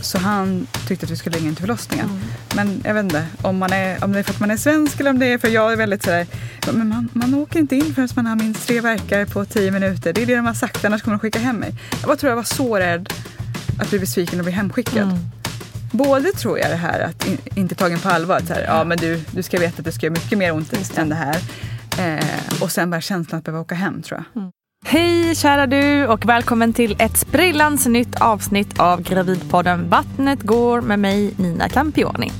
Så han tyckte att vi skulle ringa in till förlossningen. Mm. Men jag vet inte om, man är, om det är för att man är svensk eller om det är för jag är väldigt sådär, men man, man åker inte in förrän man har minst tre verkar på tio minuter. Det är det de har sagt, annars kommer de skicka hem mig. Jag bara tror jag var så rädd att bli besviken och bli hemskickad. Mm. Både tror jag det här att in, inte tagen på allvar, att så här, ja men du, du ska veta att det ska göra mycket mer ont än det här. Eh, och sen bara känslan att behöva åka hem tror jag. Mm. Hej kära du och välkommen till ett sprillans nytt avsnitt av Gravidpodden Vattnet går med mig Nina Campioni.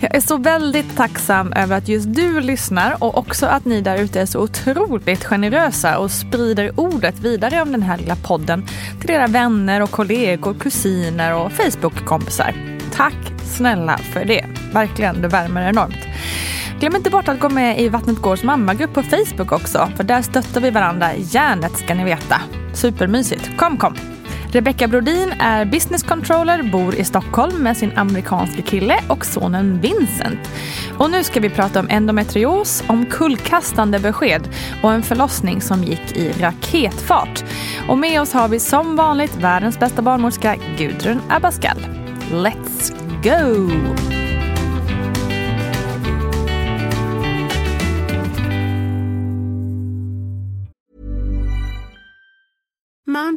Jag är så väldigt tacksam över att just du lyssnar och också att ni där ute är så otroligt generösa och sprider ordet vidare om den här lilla podden till era vänner och kollegor, kusiner och Facebookkompisar. Tack snälla för det. Verkligen, det värmer enormt. Glöm inte bort att gå med i Vattnet Gårds mammagrupp på Facebook också, för där stöttar vi varandra järnet ska ni veta. Supermysigt. Kom, kom! Rebecca Brodin är business controller, bor i Stockholm med sin amerikanske kille och sonen Vincent. Och nu ska vi prata om endometrios, om kullkastande besked och en förlossning som gick i raketfart. Och med oss har vi som vanligt världens bästa barnmorska Gudrun Abascal. Let's go!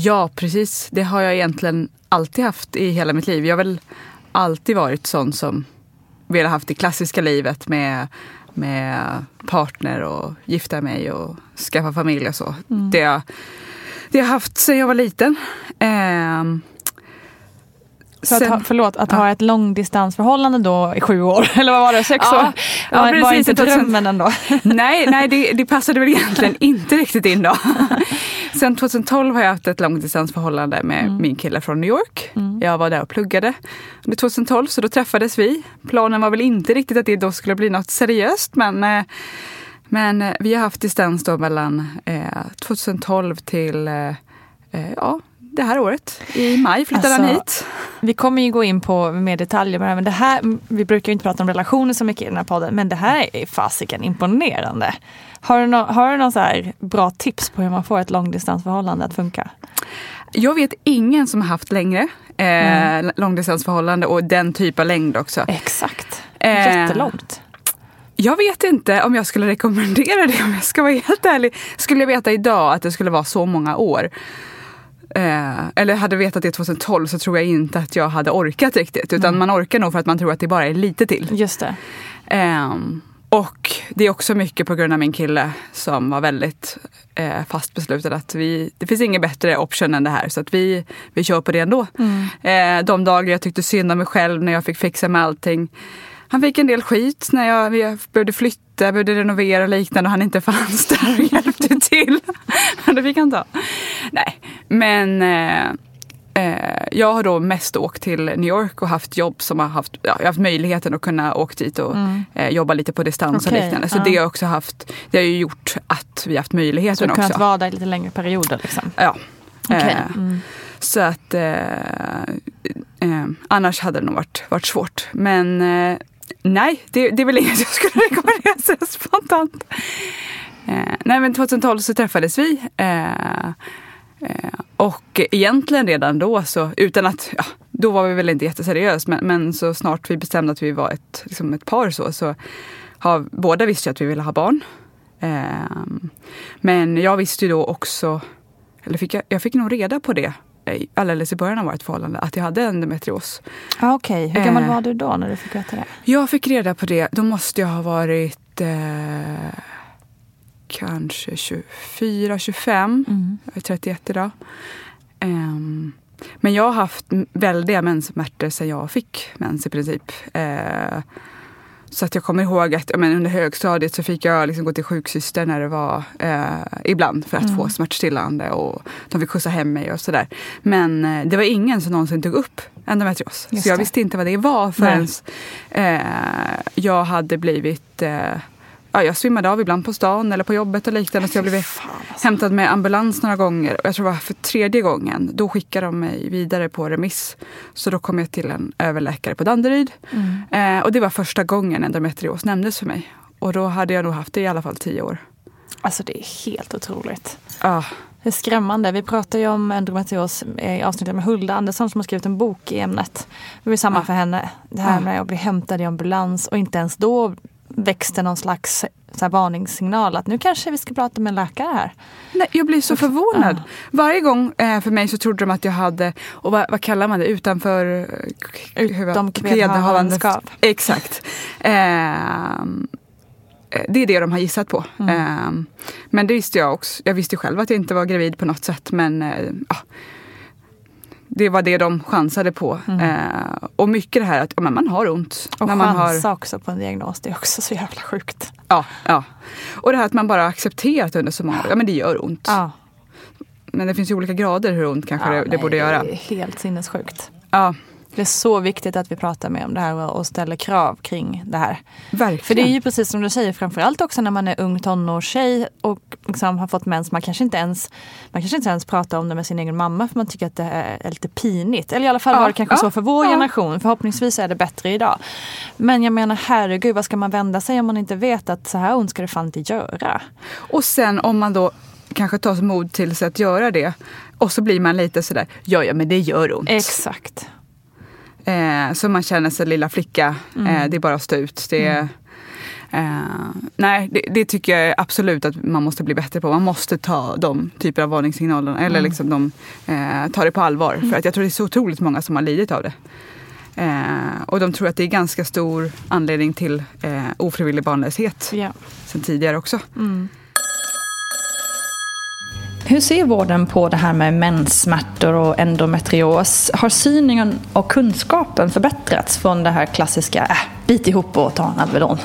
Ja, precis. Det har jag egentligen alltid haft i hela mitt liv. Jag har väl alltid varit sån som velat haft det klassiska livet med, med partner och gifta mig och skaffa familj och så. Mm. Det, har, det har jag haft sedan jag var liten. Eh, så att ha, förlåt, att ja. ha ett långdistansförhållande då i sju år, eller vad var det, sex ja, år? Ja, var, var inte drömmen ändå? Nej, nej det, det passade väl egentligen inte riktigt in då. Sen 2012 har jag haft ett långdistansförhållande med mm. min kille från New York. Mm. Jag var där och pluggade under 2012, så då träffades vi. Planen var väl inte riktigt att det då skulle bli något seriöst, men eh, men eh, vi har haft distans då mellan eh, 2012 till eh, ja, det här året. I maj flyttade alltså, han hit. Vi kommer ju gå in på mer detaljer men det här, vi brukar ju inte prata om relationer så mycket i den här podden, men det här är fasiken imponerande. Har du, no, har du någon så här bra tips på hur man får ett långdistansförhållande att funka? Jag vet ingen som har haft längre eh, långdistansförhållande och den typ av längd också. Exakt. Eh, Jättelångt. Jag vet inte om jag skulle rekommendera det om jag ska vara helt ärlig. Skulle jag veta idag att det skulle vara så många år eh, eller hade vetat det 2012 så tror jag inte att jag hade orkat riktigt. Utan man orkar nog för att man tror att det bara är lite till. Just det. Ehm, och det är också mycket på grund av min kille som var väldigt eh, fast beslutad att vi, det finns ingen bättre option än det här. Så att vi, vi kör på det ändå. Eh, de dagar jag tyckte synd om mig själv när jag fick fixa med allting. Han fick en del skit när jag, vi behövde flytta, behövde renovera och liknande och han inte fanns där och hjälpte till. Men det fick han ta. Nej, men eh, eh, jag har då mest åkt till New York och haft jobb som har haft, ja, jag har haft möjligheten att kunna åka dit och eh, jobba lite på distans och Okej, liknande. Så ja. det har också haft, det har ju gjort att vi har haft Så möjligheten du har också. kunnat vara där i lite längre perioder liksom. Ja. Okej. Eh, Mm. Så att eh, eh, annars hade det nog varit, varit svårt. Men eh, nej, det, det är väl inget jag skulle rekommendera så spontant. Eh, nej men 2012 så träffades vi. Eh, eh, och egentligen redan då så, utan att, ja, då var vi väl inte jätteseriösa men, men så snart vi bestämde att vi var ett, liksom ett par så, så har båda visste att vi ville ha barn. Eh, men jag visste ju då också, eller fick jag, jag fick nog reda på det alldeles i början av vårt förhållande, att jag hade endometrios. Ah, Okej, hur gammal Eh. var du då när du fick veta det? Jag fick reda på det, då måste jag ha varit eh, kanske 24, 25. Mm. Jag är 31 idag. Ehm, men jag har haft väldiga menssmärtor sedan jag fick mens i princip. Så att jag kommer ihåg att men under högstadiet så fick jag liksom gå till sjuksyster när det var eh, ibland för att få smärtstillande och de fick skjutsa hem mig och sådär. Men eh, det var ingen som någonsin tog upp endometrios. Just Så jag det. visste inte vad det var förrän eh, jag hade blivit eh, Ja, jag svimmade av ibland på stan eller på jobbet och liknande. Så jag blev alltså. hämtad med ambulans några gånger. Och jag tror det var för tredje gången. Då skickade de mig vidare på remiss. Så då kom jag till en överläkare på Danderyd. Mm. Eh, och det var första gången endometrios nämndes för mig. Och då hade jag nog haft det i alla fall tio år. Alltså det är helt otroligt. Ja, Det är skrämmande. Vi pratar ju om endometrios i avsnittet med Hulda Andersson som har skrivit en bok i ämnet. Det var samma Ja. för henne. Det här med att bli hämtad i ambulans och inte ens då växte någon slags så här varningssignal att nu kanske vi ska prata med en läkare här. Nej, jag blir så förvånad. ja. Varje gång eh, för mig så trodde de att jag hade, och vad, vad kallar man det, utanför... eh, Utom. Exakt. Ehm, eh, det är det de har gissat på. Mm. Ehm, men det visste jag också. Jag visste själv att jag inte var gravid på något sätt. Men eh, ja, det var det de chansade på. Eh, och mycket det här att ja, man har ont. Mm. Och när man har, chansa också på en diagnos, det är också så jävla sjukt. ja, ja. Och det här att man bara accepterat under så många. Ja men det gör ont. Ja. Men det finns ju olika grader hur ont kanske det, det borde göra. Det är helt sinnessjukt. Ja, Det är så viktigt att vi pratar med om det här och ställer krav kring det här. verkligen. För det är ju precis som du säger, framförallt också när man är ung tonårstjej och liksom har fått mens. Man kanske, inte ens, man kanske inte ens pratar om det med sin egen mamma för man tycker att det är lite pinigt. Eller i alla fall Ja, var det kanske ja, så för vår ja. generation. Förhoppningsvis är det bättre idag. Men jag menar herregud, vad ska man vända sig om man inte vet att så här ont ska det fan inte göra? Och sen om man då kanske tar mod till sig att göra det och så blir man lite sådär, ja ja men det gör ont. Exakt. Eh, så man känner sig lilla flicka, eh, det är bara att stå ut. Det, eh, nej, det, det tycker jag absolut att man måste bli bättre på. Man måste ta de typer av varningssignalerna eller liksom de, eh, ta det på allvar. För att jag tror det är så otroligt många som har lidit av det. Eh, och de tror att det är ganska stor anledning till eh, ofrivillig barnlöshet Ja. sen tidigare också. Hur ser vården på det här med menssmärtor och endometrios? Har synen och kunskapen förbättrats från det här klassiska äh, bit ihop och ta en Alvedon?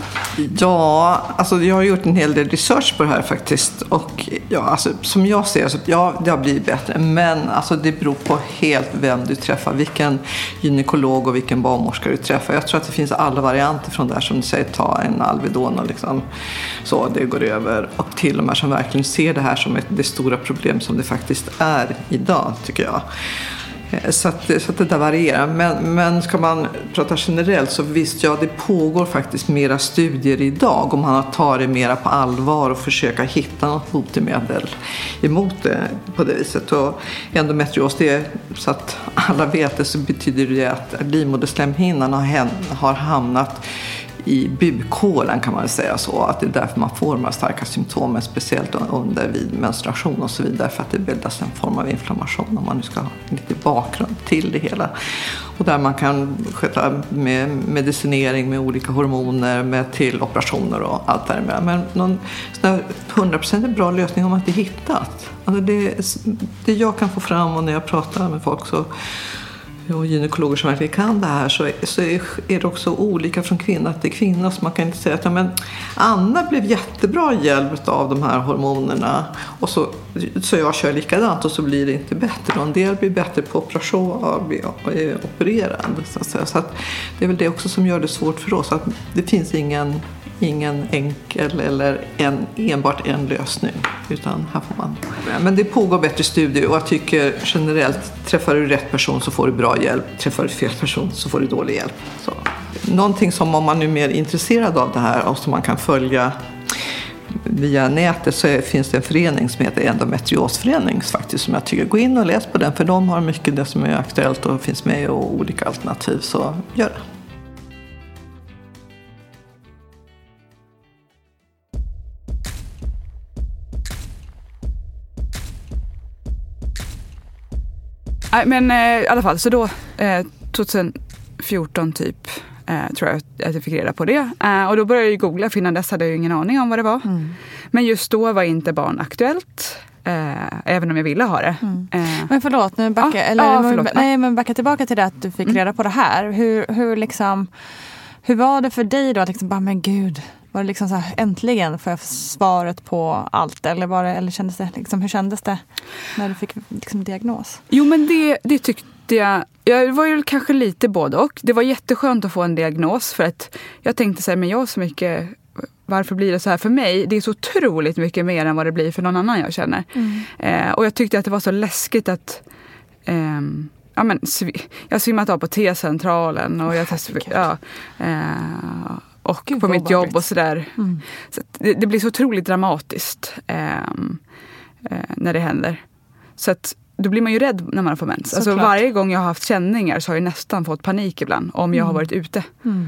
Ja, alltså jag har gjort en hel del research på det här faktiskt. Och ja, alltså, som jag ser så ja, det har blivit bättre. Men alltså, det beror på helt vem du träffar. Vilken gynekolog och vilken barnmorska du träffar. Jag tror att det finns alla varianter från där som du säger, ta en Alvedon och liksom så, det går över. Och till och med som verkligen ser det här som ett, det stora problemet problem som det faktiskt är idag, tycker jag. Eh, så att, så att det där varierar. Men, men ska man prata generellt så visst, ja det pågår faktiskt mera studier idag om man tar det mera på allvar och försöka hitta något botemedel emot det på det viset. Och endometrios, det är, så att alla vet det så betyder det att livmoderslemhinnan har, har hamnat i bukhålan kan man säga så. Att det är därför man får de här starka symptomen, speciellt under vid menstruation och så vidare. För att det bildas en form av inflammation om man nu ska ha lite bakgrund till det hela. Och där man kan sköta med medicinering med olika hormoner, med till operationer och allt däremellan. Men någon sån här 100% bra lösning har man inte hittat. Alltså det, det jag kan få fram och när jag pratar med folk så och gynekologer som verkligen kan det här så, så är, det också olika från kvinna till kvinna. Så man kan inte säga att ja, men Anna blev jättebra hjälpt av de här hormonerna och så, så jag kör likadant och så blir det inte bättre. Och en del blir bättre på operation och blir opererad. Så, att så att det är väl det också som gör det svårt för oss. Att det finns ingen ingen enkel eller en, enbart en lösning. Utan här får man... Men det pågår bättre studier och jag tycker generellt, träffar du rätt person så får du bra hjälp. Träffar du fel person så får du dålig hjälp. Så. Någonting som om man är mer intresserad av det här och som man kan följa via nätet så finns det en förening som heter Endometriosförening faktiskt som jag tycker, gå in och läs på den för de har mycket det som är aktuellt och finns med och olika alternativ så gör det. Nej, men eh, i alla fall, så då eh, 2014 typ eh, tror jag att jag fick reda på det. Eh, och då började jag googla, för innan dess hade jag ju ingen aning om vad det var. Mm. Men just då var inte barn aktuellt. Eh, även om jag ville ha det. Mm. Eh, Men förlåt, nu backa, Ja, eller, men- förlåt. nej, men backa tillbaka till det att du fick Mm. reda på det här. Hur, hur, liksom, hur var det för dig då? Att liksom bara, men gud, var det liksom så här, äntligen får jag svaret på allt? Eller, var det, eller kändes det, liksom, hur kändes det när du fick liksom, diagnos? Jo men det, det tyckte jag. Jag var ju kanske lite både och. Det var jätteskönt att få en diagnos för att jag tänkte så här, men jag har så mycket varför blir det så här för mig? Det är så otroligt mycket mer än vad det blir för någon annan jag känner. Eh, och jag tyckte att det var så läskigt att ehm, ja, men, jag svimmat av på T-centralen och jag test, Herregud. ja, eh, och Gud, på mitt jobb obehagligt. och sådär. Mm. Så det, det blir så otroligt dramatiskt ehm, eh, när det händer. Så att då blir man ju rädd när man får mens. Alltså varje gång jag har haft känningar så har jag nästan fått panik ibland om jag har varit ute. Mm.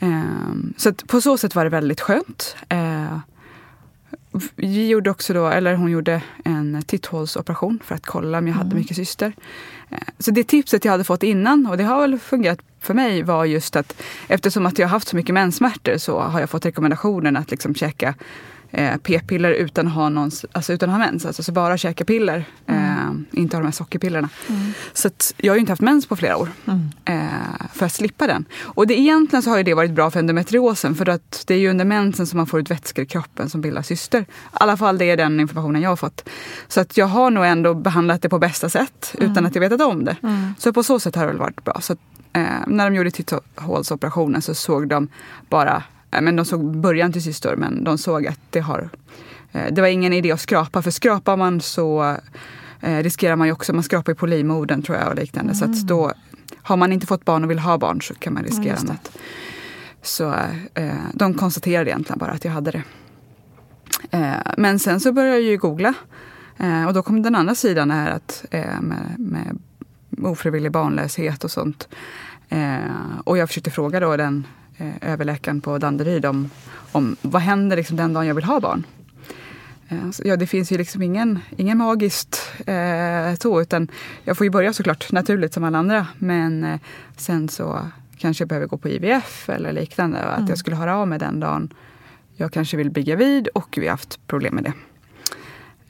Ehm, så att på så sätt var det väldigt skönt. Eh, vi gjorde också då, eller hon gjorde en titthålsoperation för att kolla om jag hade mycket cyster. Eh, så det tipset jag hade fått innan, och det har väl fungerat för mig, var just att eftersom att jag har haft så mycket menssmärtor så har jag fått rekommendationen att liksom käka eh, p-piller utan att ha, någon, alltså utan ha mens. Alltså så bara käka piller, eh, inte ha de här sockerpillerna. Så att jag har ju inte haft mens på flera år eh, för att slippa den. Och det, egentligen så har det varit bra för endometriosen för att det är ju under mensen som man får ut vätskor i kroppen som bildar cyster. I alla fall det är den informationen jag har fått. Så att jag har nog ändå behandlat det på bästa sätt utan att jag vetat om det. Så på så sätt har det varit bra. Så att, eh, när de gjorde titthålsoperationen så såg de bara men de såg början till cystor men de såg att det har eh, det var ingen idé att skrapa för skrapar man så eh, riskerar man ju också, man skrapar ju på livmodern tror jag och liknande. Så att då har man inte fått barn och vill ha barn så kan man riskera det. annat. Så eh, de konstaterade egentligen bara att jag hade det. Eh, men sen så började jag ju googla. Eh, och då kom den andra sidan här att, eh, med, med ofrivillig barnlöshet och sånt. Eh, och jag försökte fråga då den eh, överläkaren på Danderyd om, om vad händer liksom den dagen jag vill ha barn. Eh, ja, det finns ju liksom ingen, ingen magiskt eh, så, utan jag får ju börja såklart naturligt som alla andra. Men eh, sen så kanske jag behöver gå på IVF eller liknande. och Att jag skulle höra av mig den dagen jag kanske vill bli gravid och vi har haft problem med det.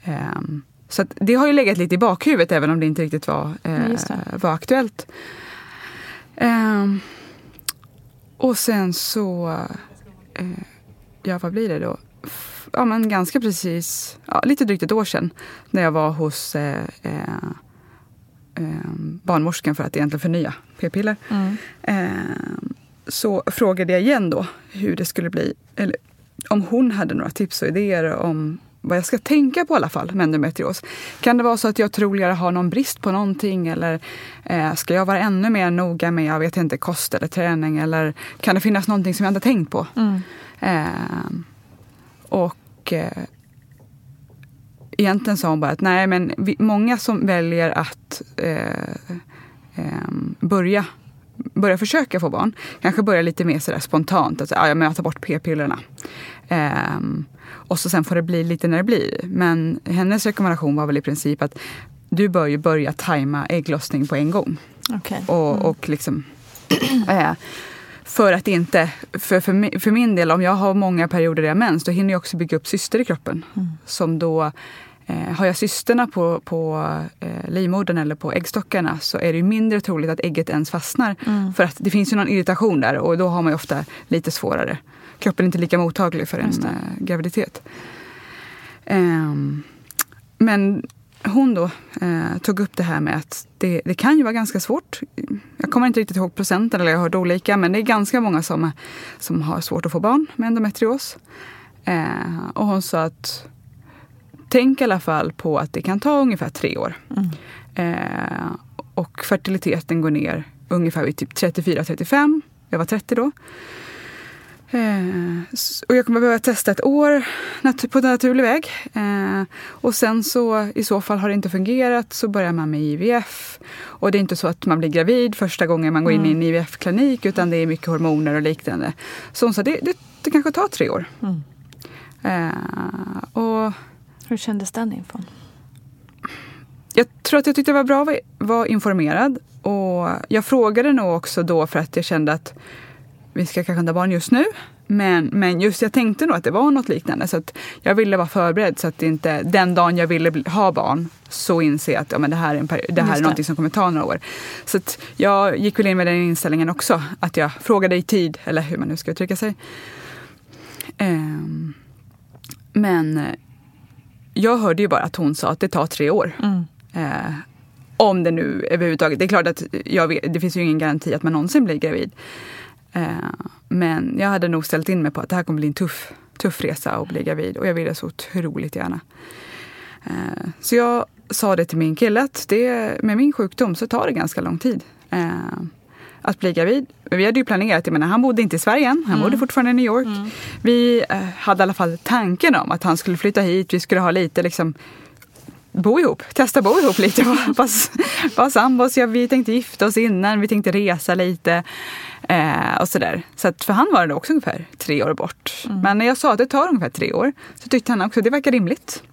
Ehm, så det har ju legat lite i bakhuvudet även om det inte riktigt var, eh, var aktuellt. Och sen så, eh, ja vad blir det då? F- Ja men ganska precis, ja, lite drygt ett år sedan när jag var hos eh, eh, eh, barnmorskan för att egentligen förnya p-piller. Mm. Eh, så frågade jag igen då hur det skulle bli, eller om hon hade några tips och idéer om vad jag ska tänka på i alla fall med endometrios. Kan det vara så att jag troligare har någon brist på någonting eller eh, ska jag vara ännu mer noga med, jag vet inte, kost eller träning eller kan det finnas någonting som jag inte tänkt på? Mm. Eh, och eh, egentligen sa hon bara att nej men vi, många som väljer att eh, eh, börja börja försöka få barn. Kanske börja lite mer sådär spontant. Att ja, jag tar bort p-pillerna. Ehm, och så sen får det bli lite när det blir. Men hennes rekommendation var väl i princip att du bör ju börja tajma ägglossning på en gång. Okay. Och, Mm. och liksom... eh, för att inte... För, för, för min del, om jag har många perioder där jag har mens, då hinner jag också bygga upp cyster i kroppen. Mm. Som då... Eh, har jag cysterna på, på eh, livmodern eller på äggstockarna så är det mindre troligt att ägget ens fastnar. Mm. För att det finns ju någon irritation där och då har man ju ofta lite svårare. Kroppen är inte lika mottaglig för en eh, graviditet. Ehm, men hon då eh, tog upp det här med att det, det kan ju vara ganska svårt. Jag kommer inte riktigt ihåg procenten, eller jag har hört olika, men det är ganska många som, som har svårt att få barn med endometrios. Eh, och hon sa att tänk i alla fall på att det kan ta ungefär tre år. Mm. Eh, och fertiliteten går ner ungefär vid typ 34-35. Jag var 30 då. Eh, och jag kommer behöva testa ett år nat- på naturlig väg. Eh, och sen så i så fall har det inte fungerat så börjar man med IVF. Och det är inte så att man blir gravid första gången man går in i en IVF-klinik utan det är mycket hormoner och liknande. Så hon sa det, det, det kanske tar tre år. Mm. Eh, och Hur kändes den infon? jag tror att jag tyckte det var bra att vara informerad. Och jag frågade nog också då för att jag kände att vi ska kanske inte ha barn just nu. Men, men just jag tänkte nog att det var något liknande. Så att jag ville vara förberedd så att det inte den dagen jag ville ha barn så inser jag att ja, men det här är, en, peri- det här Just är någonting som kommer ta några år. Så att jag gick väl in med den inställningen också. Att jag frågade i tid, eller hur man nu ska uttrycka sig. Ehm, men jag hörde ju bara att hon sa att det tar tre år. Mm. Eh, om det nu överhuvudtaget. Det är klart att vet, det finns ju ingen garanti att man någonsin blir gravid. Eh, men jag hade nog ställt in mig på att det här kommer bli en tuff, tuff resa att bli gravid. Och jag ville så otroligt gärna. Eh, så jag sa det till min kille att det, med min sjukdom så tar det ganska lång tid. Att bli gravid. Vi hade ju planerat, jag menar, han bodde inte i Sverige än, han bodde fortfarande i New York. Vi eh, hade i alla fall tanken om att han skulle flytta hit, vi skulle ha lite liksom bo ihop, testa bo ihop lite. Vara- sambos. Ja, vi tänkte gifta oss innan, vi tänkte resa lite. Eh, och sådär. Så att för han var det också ungefär tre år bort. Men när jag sa att det tar ungefär tre år så tyckte han också att det verkar rimligt.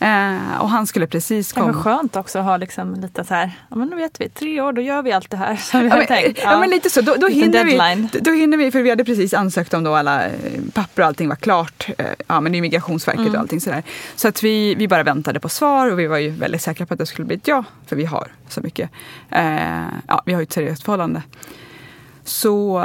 Eh, och han skulle precis komma. skönt också att ha liksom lite så här, ja men nu vet vi, tre år då gör vi allt det här som vi Ja har men, tänkt. ja. men lite så. Då, då, Liten hinner deadline. vi, då hinner vi, för vi hade precis ansökt om då alla eh, papper och allting var klart. Eh, Ja, men det är Migrationsverket Mm. och allting sådär. Så att vi, vi bara väntade på svar och vi var ju väldigt säkra på att det skulle bli ett ja. För vi har så mycket. Eh, ja, vi har ju ett seriöst förhållande. Så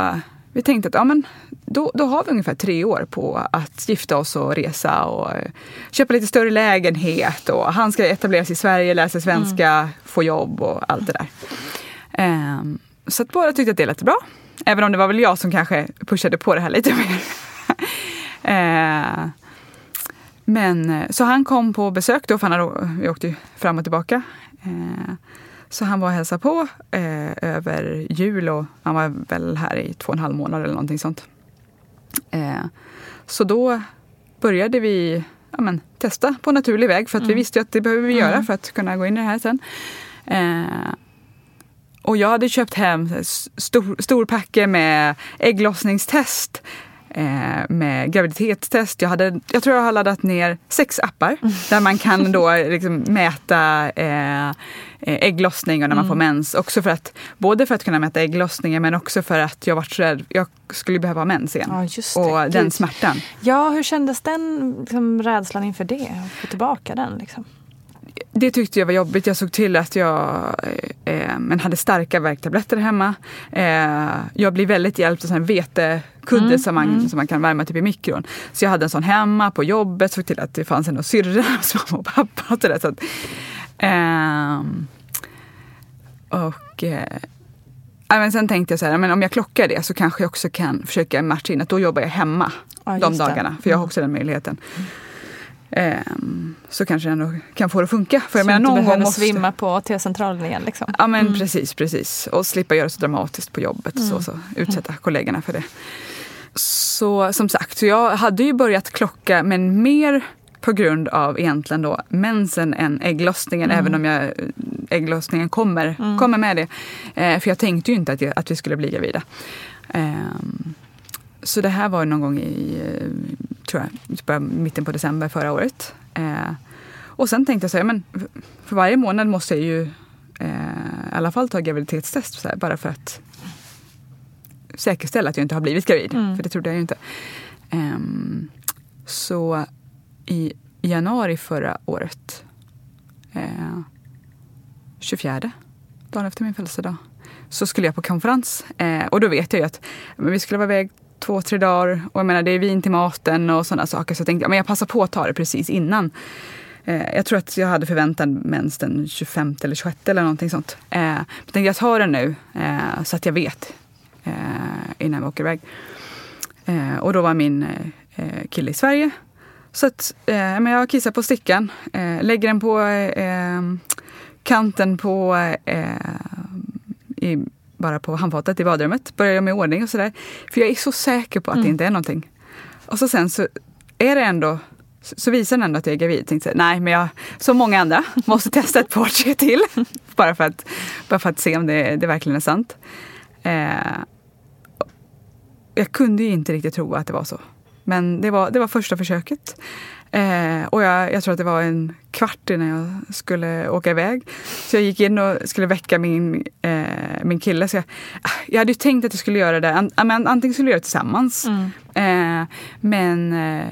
vi tänkte att ja, men då, då har vi ungefär tre år på att gifta oss och resa och eh, köpa lite större lägenhet. Och han ska etablera sig i Sverige, sig svenska, få jobb och allt det där. Ehm, så att båda tyckte att det lät bra. Även om det var väl jag som kanske pushade på det här lite mer. Ehm, men eh, så han kom på besök då, för han hade, vi åkte ju fram och tillbaka. Ehm, så han var och hälsade på eh, över jul och han var väl här i två och en halv månad eller någonting sånt. Eh, så då började vi ja, men, testa på naturlig väg för att vi visste att det behöver vi göra för att kunna gå in i det här sen. Eh, och jag hade köpt hem stor, stor packe med ägglossningstest. Eh, med graviditetstest. Jag, hade, jag tror jag har laddat ner sex appar där man kan då liksom mäta eh, eh, ägglossning och när man får mens. Också för att, både för att kunna mäta ägglossningen men också för att jag var så rädd. Jag skulle behöva ha mens igen. Ja, och den smärtan. Ja, hur kändes den liksom, rädslan inför det? Att få tillbaka den liksom? Det tyckte jag var jobbigt. Jag såg till att jag eh, eh, men hade starka värktabletter hemma. Eh, jag blir väldigt hjälpt av en vetekudde som, man, som man kan värma typ i mikron. Så jag hade en sån hemma på jobbet. Såg till att det fanns en hos syrran, hos mamma och pappa. Och så där, så att, ehm, och eh, ja, men sen tänkte jag så här, men om jag klockar det så kanske jag också kan försöka matcha in att då jobbar jag hemma Ja, de just det. dagarna. För jag har också den möjligheten. Ehm, så kanske jag ändå kan få det att funka. För jag så menar, du någon behöver måste... svimma på T-centralen igen liksom. Ja men precis, precis. Och slippa göra så dramatiskt på jobbet. Så, så, utsätta kollegorna för det. Så som sagt, så jag hade ju börjat klocka men mer på grund av egentligen då mensen än ägglossningen. Även om jag, ägglossningen kommer, kommer med det. Eh, för jag tänkte ju inte att, jag, att vi skulle bli gravida. Ehm, så det här var någon gång i eh, tror jag, bara mitten på december förra året. Eh, och sen tänkte jag så här, men för varje månad måste jag ju eh, i alla fall ta graviditetstest så här, bara för att säkerställa att jag inte har blivit gravid. För det trodde jag ju inte. Ehm, så i januari förra året, eh, 24, dagen efter min födelsedag, så skulle jag på konferens. Eh, och då vet jag ju att vi skulle vara iväg två, tre dagar och jag menar det är vin till maten och sådana saker. Så jag tänkte men jag passar på att ta det precis innan. Eh, jag tror att jag hade förväntat mens den 25 eller 26 eller någonting sånt. Eh, men tänkte jag tar den nu eh, så att jag vet eh, innan vi åker iväg. Eh, och då var min eh, kille i Sverige. Så att, men jag kissar på stickan, lägger den på kanten på i, bara på handfatet i badrummet. Börjar jag med ordning och sådär. För jag är så säker på att det inte är någonting. Och så sen så är det ändå så visar den ändå att jag är gravid. Tänkte, jag, nej, men jag, som många andra, måste testa ett par tre till. bara, för att, bara för att se om det, det verkligen är sant. Eh, jag kunde ju inte riktigt tro att det var så. Men det var, det var första försöket. Eh, och jag, jag tror att det var en kvart innan jag skulle åka iväg. Så jag gick in och skulle väcka min, eh, min kille. Så jag, jag hade ju tänkt att jag skulle göra det. An, an, antingen skulle jag göra det tillsammans. Eh, men eh,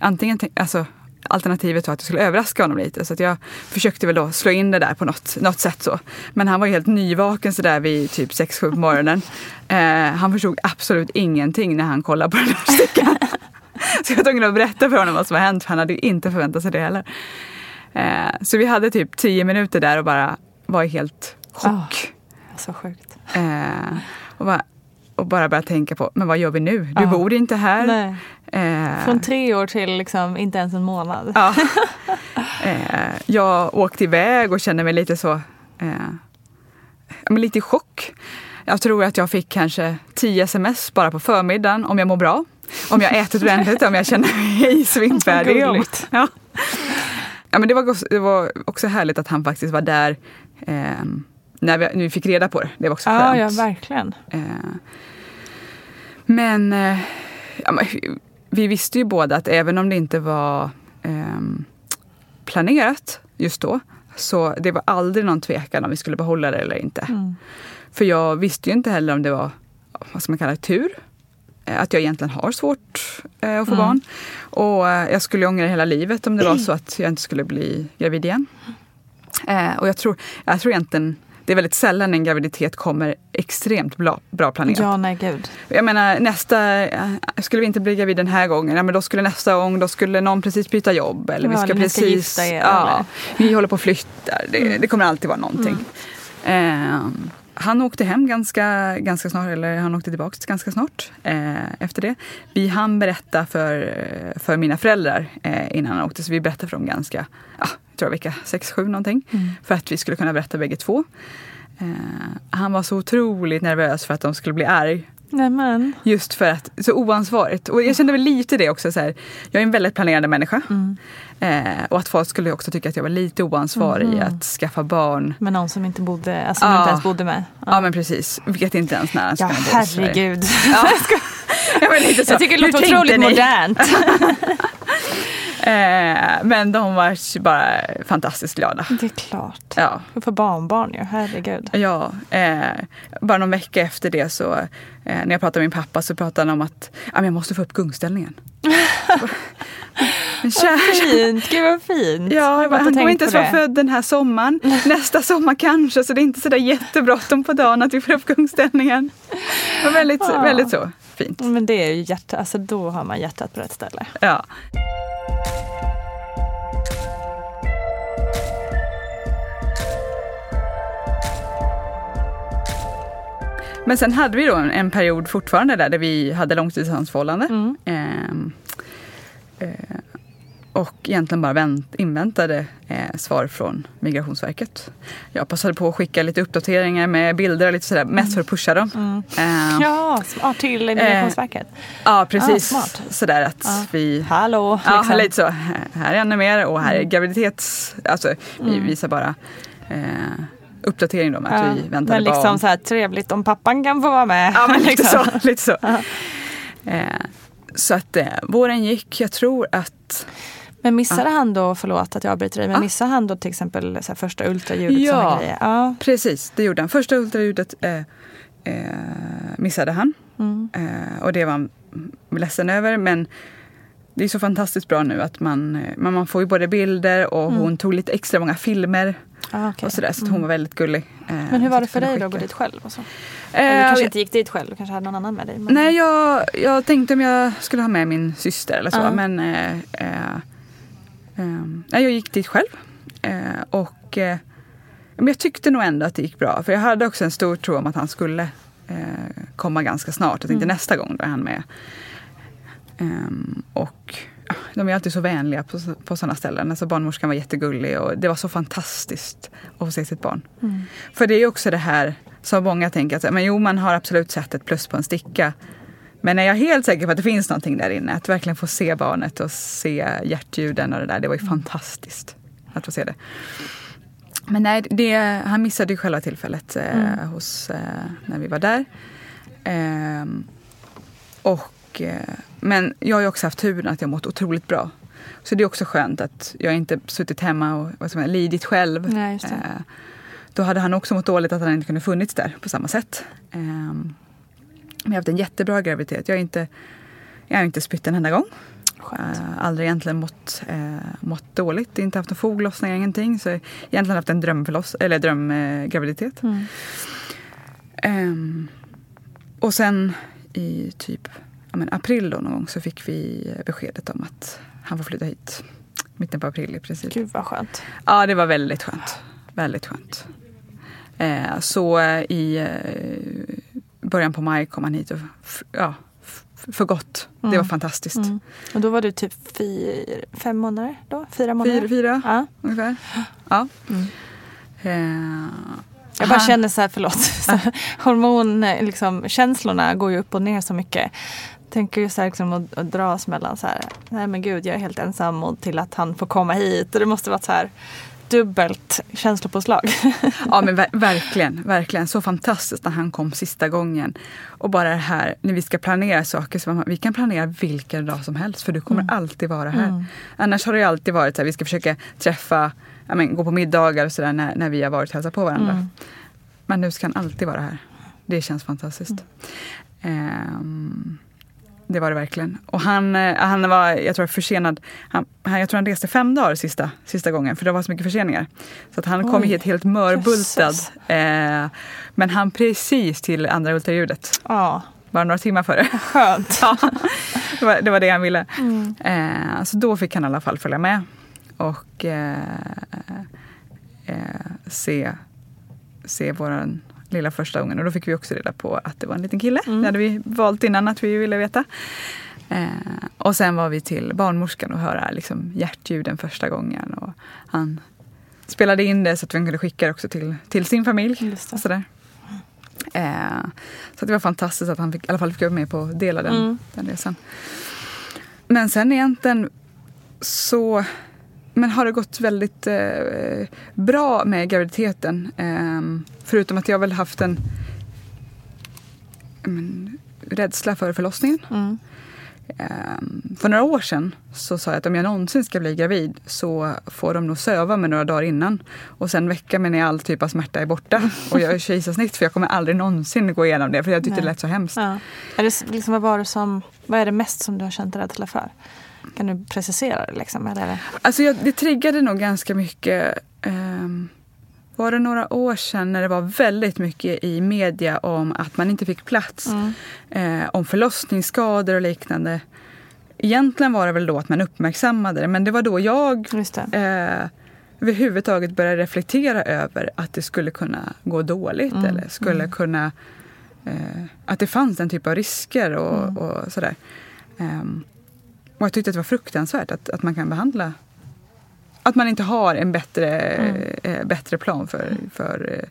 antingen, alltså, alternativet var att jag skulle överraska honom lite. Så jag försökte väl då slå in det där på något, något sätt. så. Men han var helt nyvaken så där vid typ 6-7 på morgonen. Eh, han förstod absolut ingenting när han kollade på den här stickan. Så jag var tvungen att berätta för honom vad som har hänt, för han hade ju inte förväntat sig det heller. Eh, så vi hade typ tio minuter där och bara var i helt chock. Så sjukt. Eh, och, bara, och bara började tänka på, men vad gör vi nu? Du Ja. bor inte här. Eh, Från tre år till liksom inte ens en månad. ja. eh, jag åkte iväg och kände mig lite så, men lite i chock. Jag tror att jag fick kanske tio sms bara på förmiddagen om jag mår bra. Om jag ätit ordentligt, om jag känner mig svimfärdig. Ja. Ja, men det, var, det var också härligt att han faktiskt var där eh, när, vi, när vi fick reda på det. Det var också Ja, skönt. ja, verkligen. Eh, men, eh, ja, men vi visste ju båda att även om det inte var ehm, planerat just då så det var aldrig någon tvekan om vi skulle behålla det eller inte. För jag visste ju inte heller om det var, vad ska man kalla det, tur. Eh, Att jag egentligen har svårt eh, att få barn. Och eh, jag skulle ångra hela livet om det var så att jag inte skulle bli gravid igen. Eh, och jag tror, jag tror egentligen, det är väldigt sällan en graviditet kommer extremt bra, bra planerat. Ja, nej gud. Jag menar nästa, eh, skulle vi inte bli gravid den här gången, ja, men då skulle nästa gång, då skulle någon precis byta jobb. Eller vi Ja, ska eller ni ska precis, gifta er, ja, eller? Mm. vi håller på och flyttar. Det, det kommer alltid vara någonting. Ehm, han åkte hem ganska, ganska snart, eller han åkte tillbaka ganska snart eh, efter det. Vi hann berätta för, för mina föräldrar eh, innan han åkte, så vi berättade för dem ganska, ja, jag tror vecka 6-7 någonting. Mm. För att vi skulle kunna berätta bägge två. Eh, han var så otroligt nervös för att de skulle bli arg. Nej men. Just för att, så oansvarigt. Och jag kände väl lite det också. Så här, jag är en väldigt planerande människa. Eh, och att folk skulle också tycka att jag var lite oansvarig i att skaffa barn. Med någon som inte bodde, alltså Ja. inte ens bodde med. Ja, men precis. Vet inte ens när han ska Ja, herregud. Ja. ja, men lite så. Jag tycker det låter otroligt modernt. Eh, men de var bara fantastiskt glada. Det är klart. Ja. Får barnbarn ju, herregud. Ja, eh, bara någon vecka efter det så eh, när jag pratade med min pappa så pratade han om att men jag måste få upp gungställningen. men kära, Fint, gud vad fint. Ja, han kommer inte ens vara född den här sommaren. Nästa sommar kanske, så det är inte sådär jättebråttom på dagen att vi får upp kungställningen. Det var väldigt, Ja. väldigt så fint. Men det är ju hjärta, alltså då har man hjärtat på rätt ställe. Ja. Men sen hade vi då en, en period fortfarande där, där vi hade långdistansförhållande. Mm. Ehm, eh, och egentligen bara vänt, inväntade eh, svar från Migrationsverket. Jag passade på att skicka lite uppdateringar med bilder och lite sådär, mest för att pusha dem. Mm. Eh, Ja, smart till Migrationsverket. ja, precis. Ah, smart. sådär att Ja. vi... Hallå! Ja, liksom. lite så. Här är ännu mer och här är graviditets... Alltså, vi Mm. visar bara eh, uppdatering då med att vi väntade men liksom barn. så här trevligt om pappan kan få vara med. Ja, men lite liksom. så. Lite så. Eh, så att eh, våren gick. Jag tror att... Men missade han då, förlåt att jag avbryter dig, men Ja. missade han då till exempel här, första ultraljudet? Ja. ja. Precis, det gjorde han. Första ultraljudet eh, eh, missade han. Mm. Eh, och det var han ledsen över. Men det är så fantastiskt bra nu att man, eh, man får ju både bilder och hon tog lite extra många filmer. Ah, okej. Och sådär, så hon var väldigt gullig. eh, Men hur var det för dig då att gå dit själv? Och så? Eh, Eller du kanske jag- inte gick dit själv, du kanske hade någon annan med dig? Men... Nej, jag, jag tänkte om jag skulle ha med min syster eller så. Ja. Men eh, eh, ehm, jag gick dit själv. Eh, och men jag tyckte nog ändå att det gick bra. För jag hade också en stor tro om att han skulle komma ganska snart. Jag tänkte nästa gång då är han med. Ehm, och de är alltid så vänliga på, på sådana ställen. Alltså barnmorskan var jättegullig och det var så fantastiskt att få se sitt barn. För det är också det här som många tänker att men jo, man har absolut sett ett plus på en sticka. Men är jag helt säker på att det finns någonting där inne, att verkligen få se barnet och se hjärtljuden och det där, det var ju fantastiskt att få se det. Men nej, det, han missade ju själva tillfället eh, hos, eh, när vi var där. Ehm, och, eh, men jag har ju också haft turen att jag mått otroligt bra. Så det är också skönt att jag inte suttit hemma och vad man, säga, lidit själv. Nej. Eh, då hade han också mått dåligt att han inte kunde funnits där på samma sätt. Ehm, men jag har haft en jättebra graviditet. Jag har inte, jag har inte spytt en enda gång. Skönt. Uh, aldrig egentligen mått, eh, mått dåligt. Inte haft någon foglossning, ingenting. Så egentligen haft en drömförloss, eller drömgraviditet. Mm. Ehm, och sen i typ ja, men april då någon gång så fick vi beskedet om att han får flytta hit. Mitten på april i princip. Gud vad skönt. Ja, det var väldigt skönt. Väldigt skönt. Eh, så eh, i eh, början på maj kom han hit och ja, för gott. Det var Mm. fantastiskt. Mm. Och då var du typ fyr, fem månader då? Fyra månader? Fyra, fyra Ja. ungefär. Ja. Mm. Eh, Jag bara känner så här, förlåt, så hormon, liksom, känslorna går ju upp och ner så mycket. Tänker ju så här liksom att, att dras mellan så här, nej men gud jag är helt ensam och till att han får komma hit. Och det måste vara så här dubbelt känslopåslag. Ja men ver- verkligen, verkligen. Så fantastiskt när han kom sista gången. Och bara det här när vi ska planera saker. Så man, vi kan planera vilken dag som helst för du kommer alltid vara här. Mm. Annars har det alltid varit så här, vi ska försöka träffa, ja, men, gå på middagar och sådär när, när vi har varit och hälsat på varandra. Mm. Men nu ska han alltid vara här. Det känns fantastiskt. Ehm, det var det verkligen. Och han, eh, han var, jag tror, försenad. Han, jag tror han reste fem dagar sista, sista gången för det var så mycket förseningar. Så att han kom Oj, hit helt mörbultad. Eh, men han precis till andra ultraljudet. Ja, Bara några timmar före. skönt. Ja, det, var, det var det han ville. Mm. Eh, så då fick han i alla fall följa med och eh, eh, se, se vår lilla första ungen. Och då fick vi också reda på att det var en liten kille. Mm. Det hade vi valt innan att vi ville veta. Eh, och sen var vi till barnmorskan och höra liksom, hjärtljuden första gången. Och han spelade in det så att vi kunde skicka det också till, till sin familj. Och sådär. Eh, så att det var fantastiskt att han fick, i alla fall fick vara med på att dela den, Mm. den resan. Men sen egentligen så men har det gått väldigt eh, bra med graviditeten. Eh, förutom att jag väl haft en men, rädsla för förlossningen. Mm. Eh, för några år sedan så sa jag att om jag någonsin ska bli gravid så får de nog söva mig några dagar innan. Och sen väcka mig när all typ av smärta är borta. Och jag är kejsarsnitt för jag kommer aldrig någonsin gå igenom det för jag tyckte det Nej. lät så hemskt. Ja. Är det, liksom, vad, var det som, vad är det mest som du har känt rädsla för? Kan du precisera det? Liksom, eller? Alltså jag, det triggade nog ganska mycket. ehm, var det några år sedan när det var väldigt mycket i media om att man inte fick plats. Mm. Eh, om förlossningsskador och liknande. Egentligen var det väl då att man uppmärksammade det men det var då jag eh, överhuvudtaget började reflektera över att det skulle kunna gå dåligt Mm, eller skulle kunna... Eh, att det fanns den typ av risker och, Mm. och sådär. Ehm, och jag tyckte att det var fruktansvärt att, att man kan behandla att man inte har en bättre, eh, bättre plan för, för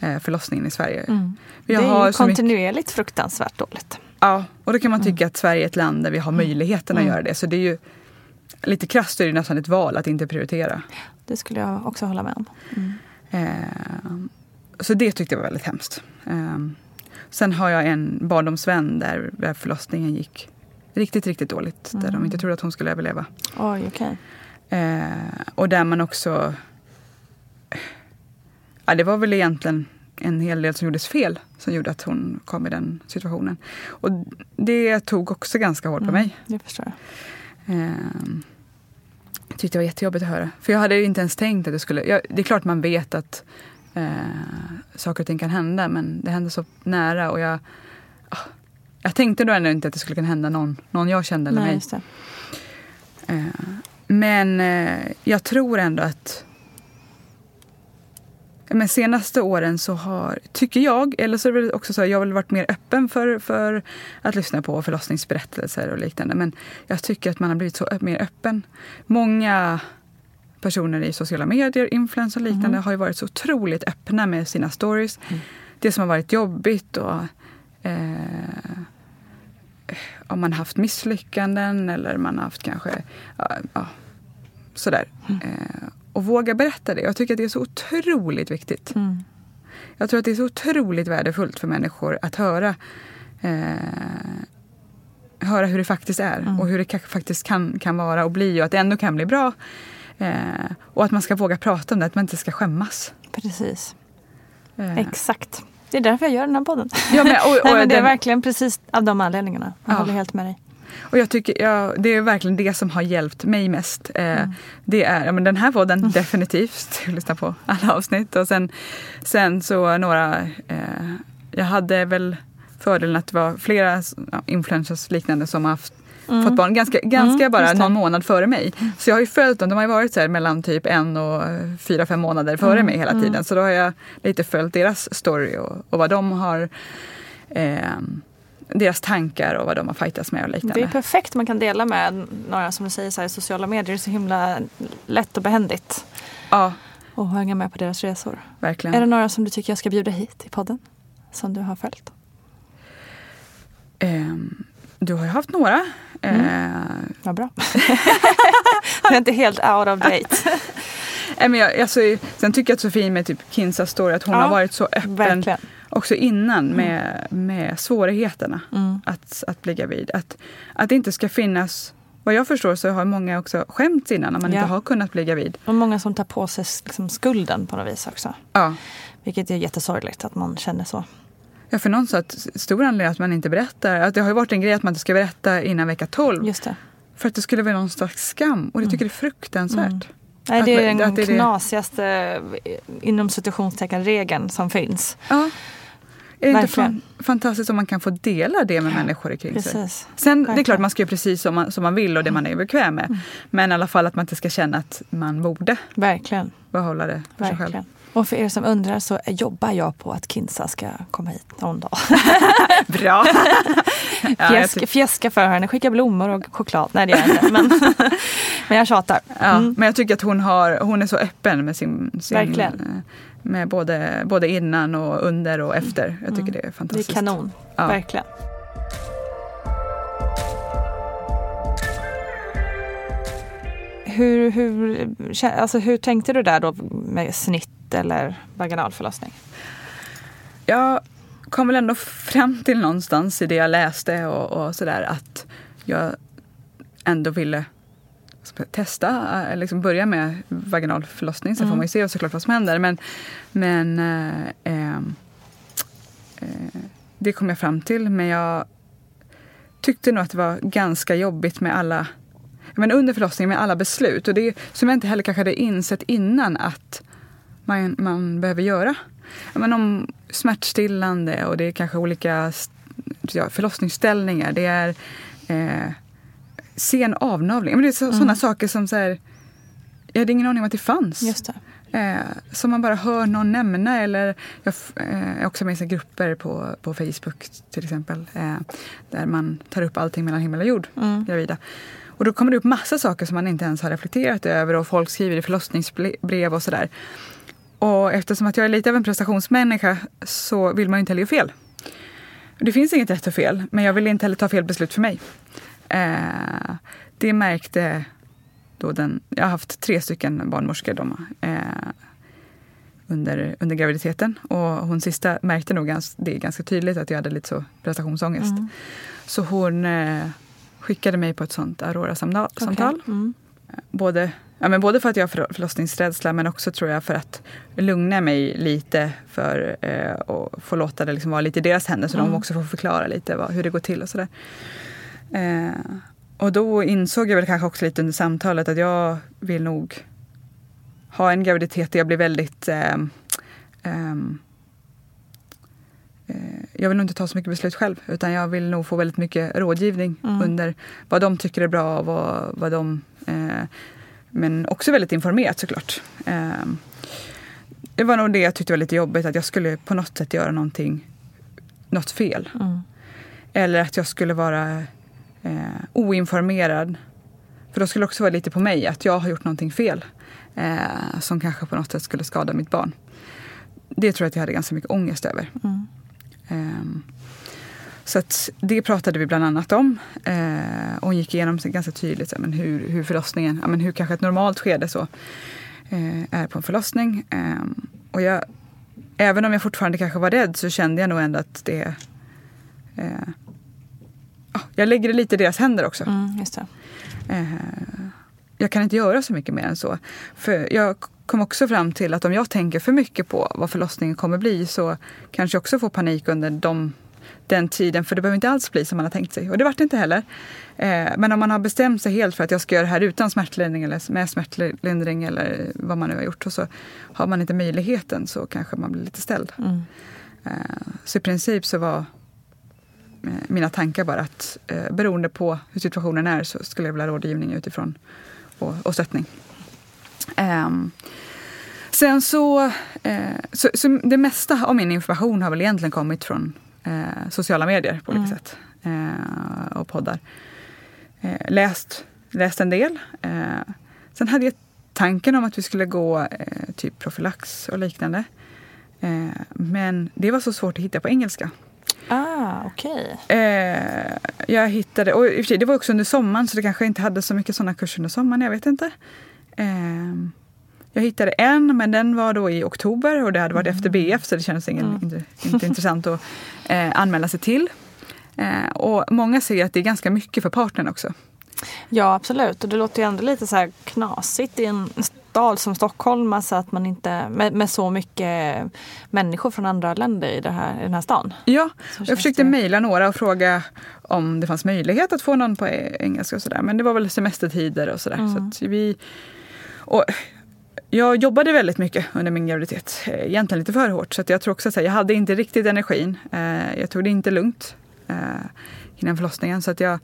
eh, förlossningen i Sverige. Mm. Det är så mycket- kontinuerligt fruktansvärt dåligt. Ja, och då kan man tycka att Sverige är ett land där vi har möjligheten att göra det. Så det är ju lite krasst är det nästan ett val att inte prioritera. Det skulle jag också hålla med om. Eh, så det tyckte jag var väldigt hemskt. Eh, sen har jag en barndomsvän där, där förlossningen gick riktigt, riktigt dåligt. Där de inte trodde att hon skulle överleva. Oj, okej. Eh, och där man också... Ja, det var väl egentligen en hel del som gjordes fel som gjorde att hon kom i den situationen. Och det tog också ganska hårt på mig. Det förstår jag. Eh, tyckte det var jättejobbigt att höra. För jag hade inte ens tänkt att det skulle... Ja, det är klart man vet att eh, saker och ting kan hända men det hände så nära och jag... jag tänkte då ändå inte att det skulle kunna hända någon, någon jag kände eller Nej, mig. just det. Eh, Men eh, jag tror ändå att men senaste åren så har, tycker jag, eller så är det också så, jag har väl varit mer öppen för, för att lyssna på förlossningsberättelser och liknande. Men jag tycker att man har blivit så mer öppen. Många personer i sociala medier, influencers och liknande, har ju varit så otroligt öppna med sina stories. Det som har varit jobbigt och eh, om man haft misslyckanden eller man haft kanske ja, sådär. Eh, och våga berätta det. Jag tycker att det är så otroligt viktigt. Mm. Jag tror att det är så otroligt värdefullt för människor att höra eh, höra hur det faktiskt är och hur det faktiskt kan, kan vara och bli och att det ändå kan bli bra. Eh, och att man ska våga prata om det, att man inte ska skämmas. Precis. Eh, Exakt. Det är därför jag gör den här podden. Ja, men- och- och Nej, men det är den- verkligen precis av de anledningarna. Jag Ja. håller helt med dig. Och jag tycker, ja, det är verkligen det som har hjälpt mig mest. Eh, Det är ja, men den här podden definitivt. Jag lyssnar på alla avsnitt. Och sen, sen så några, eh, jag hade väl fördelen att det var flera influencers liknande som har haft Fått barn ganska, ganska Mm, bara någon månad före mig. Så jag har ju följt dem. De har ju varit så här mellan typ en och fyra, fem månader före Mm, mig hela tiden. Så då har jag lite följt deras story och, och vad de har eh, deras tankar och vad de har fightats med och liknande. Det är perfekt man kan dela med några som du säger så här, sociala medier. Det är så himla lätt och behändigt. Ja, Och hänga med på deras resor. verkligen. Är det några som du tycker jag ska bjuda hit i podden? Som du har följt? Ehm, du har ju haft några. Mm. Eh, Vad bra. jag är inte helt out of date. nej, men jag, alltså, sen tycker jag att Sofie med typ Kinsas story, att hon Ja, har varit så öppen Verkligen. också innan med, med svårigheterna Mm. att, att bli gravid. Att, att det inte ska finnas, vad jag förstår så har många också skämts innan när man Ja. inte har kunnat bli gravid. Och många som tar på sig liksom skulden på något vis också. Ja. Vilket är jättesorgligt att man känner så. Ja, för någon sa att stor anledning att man inte berättar, att det har ju varit en grej att man inte ska berätta innan vecka 12. Just det. För att det skulle vara någon slags skam. Och det tycker jag är fruktansvärt. Nej, Att det är den att det knasigaste eh, inom citationstecken regeln som finns. Ja. Är det inte Verkligen. fan, fantastiskt om man kan få dela det med människor kring sig? Precis. Sen det är Verkligen. klart man ska göra precis som man, som man vill och det man är bekväm med. Men i alla fall att man inte ska känna att man borde Verkligen. behålla det för sig själv. Och för er som undrar så jobbar jag på att Kinsa ska komma hit någon dag. Bra! ja, Fjäsk, fjäska för henne, skicka blommor och choklad. Nej det gör jag inte. Men, men jag tjatar. ja, Mm. Men jag tycker att hon, har, hon är så öppen med sin... sin Verkligen. Med både, både innan och under och efter. Jag tycker det är Det är fantastiskt. kanon. Ja. Verkligen. Hur, hur, alltså hur tänkte du där då med snitt eller vaginal förlossning? Jag kom väl ändå fram till någonstans i det jag läste och, och sådär att jag ändå ville testa, eh, liksom börja med vaginal förlossning. Sen får man ju se såklart vad som händer. Men, men eh, ehm, eh, det kom jag fram till. Men jag tyckte nog att det var ganska jobbigt med alla men under förlossningen med alla beslut. Och det som jag inte heller kanske hade insett innan att man, man behöver göra. Men om smärtstillande och det är kanske olika ja, förlossningsställningar. Det är eh, sen avnavling. Men det är så, sådana saker som så här, jag hade ingen aning om att det fanns. Just det. Eh, som man bara hör någon nämna. Eller jag eh, är också med i grupper på, på Facebook till exempel. Eh, där man tar upp allting mellan himmel och jord, Mm. gravida. Och då kommer det upp massa saker som man inte ens har reflekterat över och folk skriver i förlossningsbrev och sådär. Och eftersom att jag är lite av en prestationsmänniska så vill man ju inte heller göra fel. Det finns inget rätt och fel, men jag vill inte heller ta fel beslut för mig. Eh, det märkte då den, jag har haft tre stycken barnmorskor de, eh, under, under graviditeten. Och hon sista märkte nog gans, det ganska tydligt att jag hade lite så prestationsångest. Mm. Så hon eh, skickade mig på ett sånt Aurora-samtal. Okay. Mm. Både, ja, men både för att jag har förlossningsrädsla men också tror jag för att lugna mig lite för eh, och få låta det liksom vara lite i deras händer så mm. de också får förklara lite vad, hur det går till och sådär. Eh, och då insåg jag väl kanske också lite under samtalet att jag vill nog ha en graviditet där jag blir väldigt eh, eh, jag vill nog inte ta så mycket beslut själv utan jag vill nog få väldigt mycket rådgivning mm. under vad de tycker är bra och vad, vad de... Men också väldigt informerat såklart. Eh, det var nog det jag tyckte var lite jobbigt, att jag skulle på något sätt göra någonting, något fel. Mm. Eller att jag skulle vara eh, oinformerad. För då skulle det också vara lite på mig, att jag har gjort någonting fel eh, som kanske på något sätt skulle skada mitt barn. Det tror jag att jag hade ganska mycket ångest över. Mm. Eh, så det pratade vi bland annat om. Eh, och gick igenom ganska tydligt men hur, hur förlossningen, ja, men hur kanske ett normalt skede så, eh, är på en förlossning. Ehm, och jag, även om jag fortfarande kanske var rädd så kände jag nog ändå att det eh, jag lägger det lite i deras händer också. Mm, eh, jag kan inte göra så mycket mer än så. För jag kom också fram till att om jag tänker för mycket på vad förlossningen kommer bli så kanske jag också får panik under de, den tiden. För det behöver inte alls bli som man har tänkt sig. Och det vart det inte heller. Eh, men om man har bestämt sig helt för att jag ska göra det här utan smärtlindring eller med smärtlindring eller vad man nu har gjort och så har man inte möjligheten så kanske man blir lite ställd. Mm. Eh, så i princip så var Eh, mina tankar bara att eh, beroende på hur situationen är så skulle jag vilja ha rådgivning utifrån och, och stöttning. Um, sen så, eh, så, så, det mesta av min information har väl egentligen kommit från eh, sociala medier på olika mm. sätt. Eh, och poddar. Eh, läst, läst en del. Eh, sen hade jag tanken om att vi skulle gå typ profylax och liknande. men det var så svårt att hitta på engelska. Ah, okej. Okay. Eh, jag hittade, och i och sig, det var också under sommaren så det kanske inte hade så mycket sådana kurser under sommaren, jag vet inte. Eh, jag hittade en, men den var då i oktober och det hade varit mm. efter BF så det kändes ingen, mm. inte, inte intressant att eh, anmäla sig till. Eh, och många säger att det är ganska mycket för partnern också. Ja absolut och det låter ju ändå lite så här knasigt i en stad som Stockholm, alltså att man inte, med, med, så mycket människor från andra länder i, det här, i den här stan. Ja, jag försökte det... mejla några och fråga om det fanns möjlighet att få någon på engelska och sådär. Men det var väl semestertider och sådär. Mm. Så vi, och jag jobbade väldigt mycket under min graviditet. Eh, egentligen lite för hårt. Så jag tror också att jag hade inte riktigt energin. Eh, jag tog det inte lugnt eh, innan förlossningen. Så att jag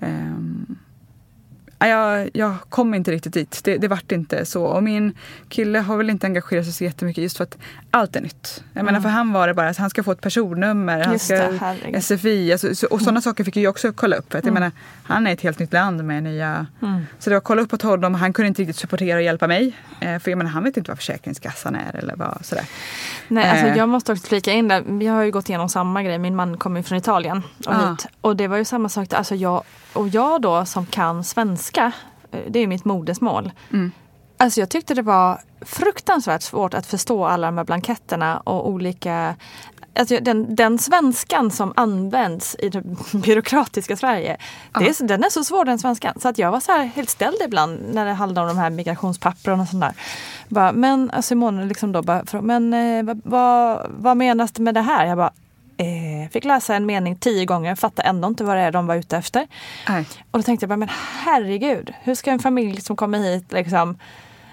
Um, jag, jag kom inte riktigt dit. Det, det vart inte så. Och min kille har väl inte engagerat sig så jättemycket just för att allt är nytt. Jag mm. menar för han var det bara att han ska få ett personnummer, han ska det, SFI alltså, så, och sådana mm. saker fick jag också kolla upp. För att, mm. jag menar, han är ett helt nytt land med nya... Mm. Så det var kolla upp åt honom han kunde inte riktigt supportera och hjälpa mig. Eh, för jag menar, han vet inte vad Försäkringskassan är eller vad sådär. Nej, alltså, eh. jag måste också flika in där. Vi har ju gått igenom samma grej. Min man kommer ju från Italien och ah. hit. Och det var ju samma sak. Alltså jag, och jag då som kan svenska, eh, det är mitt modersmål. Mm. Alltså jag tyckte det var fruktansvärt svårt att förstå alla de här blanketterna och olika Alltså den, den svenskan som används i det byråkratiska Sverige, det är, den är så svår den svenskan. Så att jag var så här helt ställd ibland när det handlade om de här migrationspappren och sånt där. Bara, men Simone liksom då bara, men eh, vad, vad menas det med det här? Jag bara, eh, fick läsa en mening tio gånger, fattade ändå inte vad det är de var ute efter. Nej. Och då tänkte jag bara, men herregud, hur ska en familj som kommer hit liksom,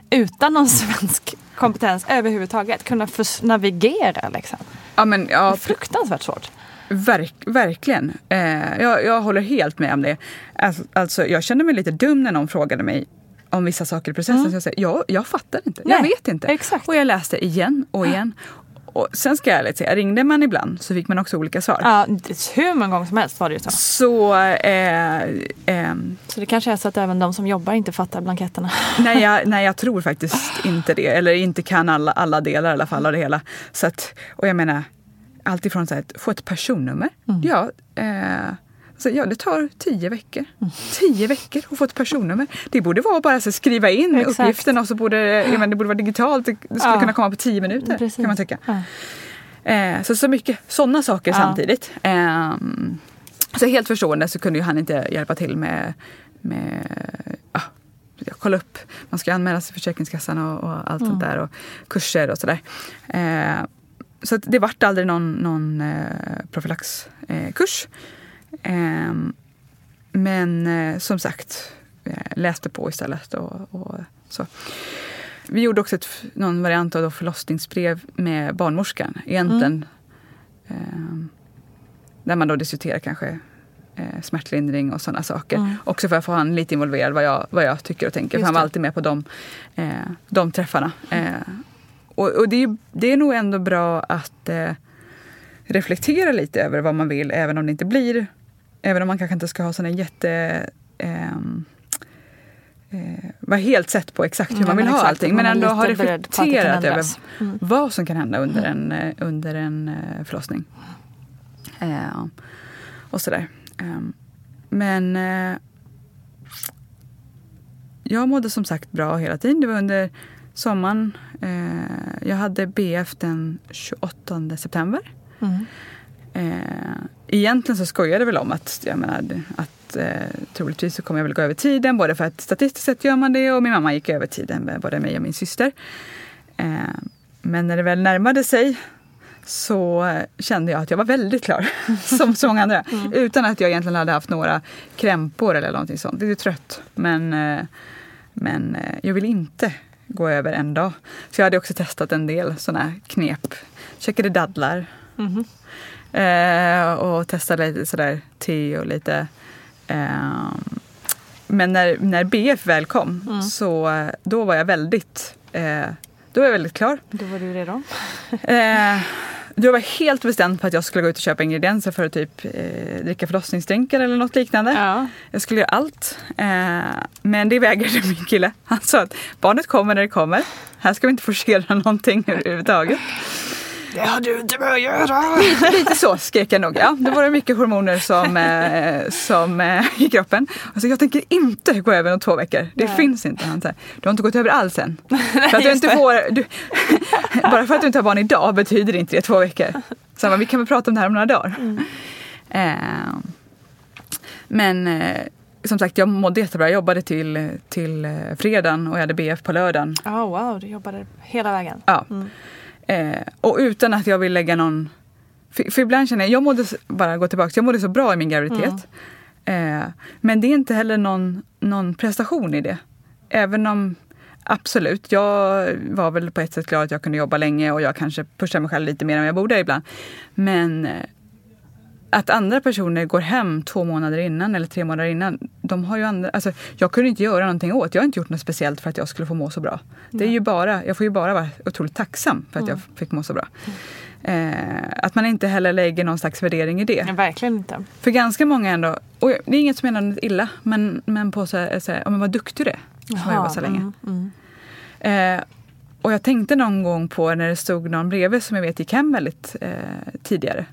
utan någon svensk kompetens överhuvudtaget kunna navigera? Liksom? Ja, men, ja, det är fruktansvärt svårt. Verk, verkligen. Eh, jag, jag håller helt med om det. Alltså, alltså, jag kände mig lite dum när någon frågade mig om vissa saker i processen. Mm. Så jag säger, jag, jag fattar inte, Nej, jag vet inte. Exakt. Och jag läste igen och igen. Och sen ska jag ärligt säga, ringde man ibland så fick man också olika svar. Ja, hur många gånger som helst var det ju så. Så eh, ehm, Så det kanske är så att även de som jobbar inte fattar blanketterna. nej, jag, nej, jag tror faktiskt inte det. Eller inte kan alla, alla delar i alla fall av det hela. Så att, och jag menar, alltifrån att få ett personnummer. Ja, eh, så ja, det tar tio veckor. Tio veckor att få ett personnummer. Det borde vara bara så skriva in Exakt. uppgiften och så borde menar, det borde vara digitalt. Det skulle Ja. kunna komma på tio minuter Precis. kan man tycka. Ja. Eh, så, så mycket sådana saker Ja. samtidigt. Ehm, så helt förstående så kunde ju han inte hjälpa till med, med jag kolla upp, man ska anmäla sig till Försäkringskassan och, och allt sånt där och kurser och sådär. Eh, så att det vart aldrig någon, någon eh, profylaxkurs. Eh. Ehm, men eh, som sagt, läste på istället. Och, och så. Vi gjorde också ett, någon variant av förlossningsbrev med barnmorskan. Egentligen. ehm, där man då diskuterar kanske eh, smärtlindring och sådana saker. Också för att få han lite involverad vad jag, vad jag tycker och tänker. Just för han var det. alltid med på de, eh, de träffarna. Eh, och och det, är, det är nog ändå bra att eh, reflektera lite över vad man vill även om det inte blir, även om man kanske inte ska ha såna jätte ehm, eh, vara helt sett på exakt hur Nej, man vill men ha exakt, allting. Men ändå ha reflekterat över. Mm. vad som kan hända under en, eh, under en eh, förlossning. Eh, och sådär. Eh, men eh, jag mådde som sagt bra hela tiden. Det var under sommaren. Eh, jag hade BF den 28 september. Mm. Eh, egentligen så skojade jag väl om att, jag menar, att eh, troligtvis så kommer jag väl gå över tiden. Både för att statistiskt sett gör man det och min mamma gick över tiden med både mig och min syster. Eh, men när det väl närmade sig så eh, kände jag att jag var väldigt klar, som så många andra. Utan att jag egentligen hade haft några krämpor eller någonting sånt. Lite trött. Men, eh, men eh, jag vill inte gå över en dag. Så jag hade också testat en del sådana knep. Käkade dadlar. Eh, och testade lite sådär te och lite eh, men när, när BF väl kom så eh, då var jag väldigt eh, då var jag väldigt klar. Då var du redo. Eh, jag var helt bestämd på att jag skulle gå ut och köpa ingredienser för att typ eh, dricka förlossningsdrinkar eller något liknande. Ja. Jag skulle göra allt. Eh, men det vägrade min kille. Han sa att barnet kommer när det kommer. Här ska vi inte forcera någonting överhuvudtaget. Det har du inte med att göra. Lite så skrek jag nog. Ja, då var det mycket hormoner som, eh, som eh, i kroppen. Alltså, jag tänker inte gå över om två veckor. Det finns inte. Han säger, du har inte gått över alls än. För att du inte får, du, bara för att du inte har barn idag betyder inte det två veckor. Så han vi kan väl prata om det här om några dagar. Eh, men eh, som sagt, jag mådde jättebra. Jag jobbade till, till eh, fredagen och jag hade BF på lördagen. Oh, wow, du jobbade hela vägen. Ja. Eh, och utan att jag vill lägga någon... För, för ibland känner jag, jag mådde, bara gå tillbaka, jag mådde så bra i min graviditet. Eh, men det är inte heller någon, någon prestation i det. Även om absolut, jag var väl på ett sätt glad att jag kunde jobba länge och jag kanske pushar mig själv lite mer än jag borde ibland. Men eh, att andra personer går hem två månader innan eller tre månader innan. De har ju andra, alltså, jag kunde inte göra någonting åt. Jag har inte gjort något speciellt för att jag skulle få må så bra. Det är ju bara, jag får ju bara vara otroligt tacksam för att jag fick må så bra. Eh, att man inte heller lägger någon slags värdering i det. Nej, verkligen inte. För ganska många ändå, och det är inget som menar något illa, men, men på så här, så här, ja, men vad duktig du är som har jobbat så länge. mm, mm. Eh, och jag tänkte någon gång på när det stod någon bredvid som jag vet gick hem väldigt eh, tidigare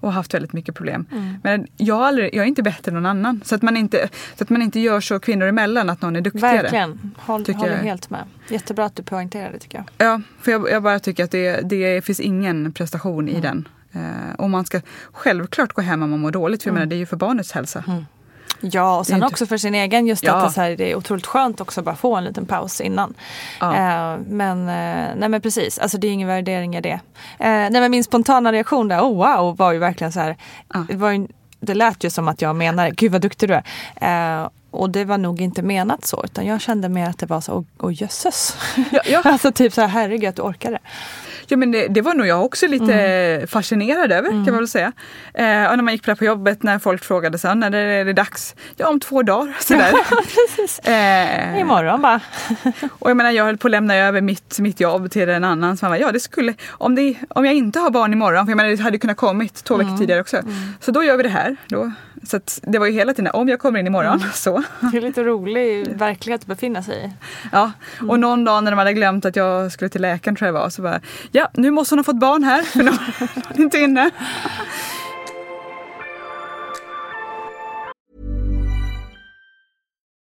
och haft väldigt mycket problem. Men jag, aldrig, jag är inte bättre än någon annan. Så att, man inte, så att man inte gör så kvinnor emellan att någon är duktigare. Verkligen. Håll, håller jag. helt med. Jättebra att du poängterar det tycker jag. Ja, för jag, jag bara tycker att det, det finns ingen prestation i den. Eh, och man ska självklart gå hem om man mår dåligt, för jag menar, det är ju för barnets hälsa. Ja, och sen också för sin egen. Just Ja. att det, så här, det är otroligt skönt också att bara få en liten paus innan. Ja. Eh, men, eh, nej men precis, alltså det är ingen värdering i det. Eh, nej men min spontana reaktion där, oh wow, var ju verkligen så här. Ja. Det, var ju, det lät ju som att jag menade, gud vad duktig du är. Eh, och det var nog inte menat så, utan jag kände mer att det var så, åh oh, jösses. Ja, ja. alltså typ så här, herregud att du orkade. Ja men det, det var nog jag också lite fascinerad över kan man väl säga. Eh, och när man gick på det på jobbet när folk frågade så, när är det dags? Ja om två dagar. Sådär. eh, Imorgon bara. och jag menar jag höll på att lämna över mitt, mitt jobb till en annan. Så man bara, ja det skulle, om, det, om jag inte har barn imorgon, för jag menar det hade kunnat kommit två veckor tidigare också. Så då gör vi det här. Då. Så det var ju hela tiden, om jag kommer in imorgon så. Det är lite rolig verklighet att befinna sig i. Ja, och någon dag när de hade glömt att jag skulle till läkaren tror jag det var, så bara, ja nu måste hon ha fått barn här, för nu är hon inte inne.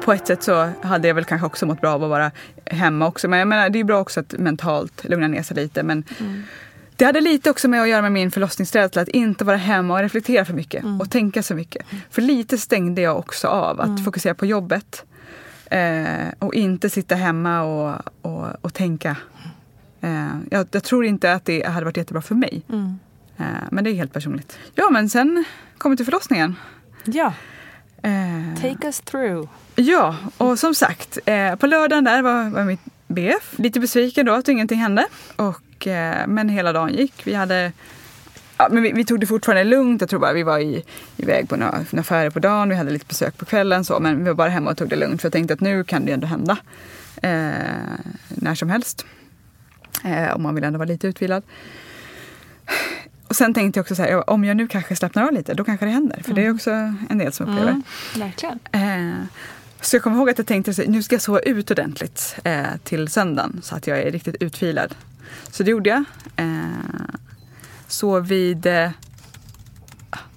På ett sätt så hade jag väl kanske också mått bra av att vara hemma också. Men jag menar, det är bra också att mentalt lugna ner sig lite. Men det hade lite också med att göra med min förlossningsrädsla. Att inte vara hemma och reflektera för mycket och tänka så mycket. För lite stängde jag också av att fokusera på jobbet. Eh, och inte sitta hemma och, och, och tänka. Eh, jag, jag tror inte att det hade varit jättebra för mig. Eh, men det är helt personligt. Ja, men sen kom vi till förlossningen. Ja, take us through. Ja, och som sagt, eh, på lördagen där var, var mitt BF. Lite besviken då att ingenting hände. Och, eh, men hela dagen gick. Vi hade Ja, men vi, vi tog det fortfarande lugnt. Jag tror bara vi var i, iväg på några, några affärer på dagen. Vi hade lite besök på kvällen. Så, men vi var bara hemma och tog det lugnt. För jag tänkte att nu kan det ändå hända. Eh, när som helst. Eh, om man vill ändå vara lite utvilad. Och sen tänkte jag också så här, om jag nu kanske slappnar av lite, då kanske det händer. För det är också en del som upplever. Mm, verkligen. Eh, så jag kommer ihåg att jag tänkte att nu ska jag sova ut ordentligt eh, till söndagen så att jag är riktigt utvilad. Så det gjorde jag. Eh, sov vid... Eh,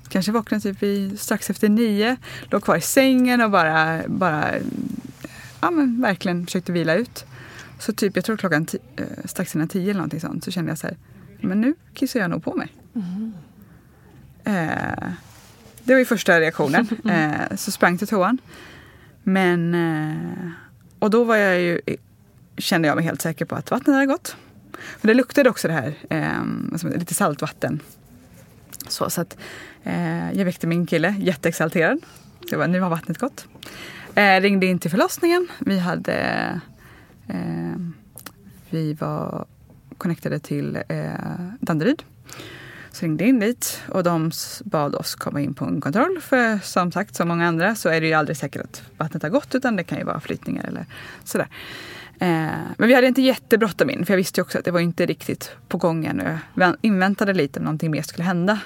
kanske vaknade typ vid, strax efter nio. Låg kvar i sängen och bara, bara ja, men verkligen försökte vila ut. Så typ, jag tror klockan eh, strax innan tio eller någonting sånt så kände jag så här, men nu kissar jag nog på mig. Eh, det var ju första reaktionen. Eh, så sprang till toan. Men, eh, och då var jag ju, kände jag mig helt säker på att vattnet hade gått. För det luktade också det här, eh, lite saltvatten. Så, så att, eh, jag väckte min kille, jätteexalterad. Det var, nu har vattnet gått. Eh, ringde in till förlossningen. Vi hade... Eh, vi var connectade till eh, Danderyd. Så ringde in dit och de bad oss komma in på en kontroll. För som sagt, som många andra så är det ju aldrig säkert att vattnet har gått utan det kan ju vara flytningar eller sådär. Eh, men vi hade inte jättebråttom in för jag visste ju också att det var inte riktigt på gång ännu. Vi inväntade lite om någonting mer skulle hända.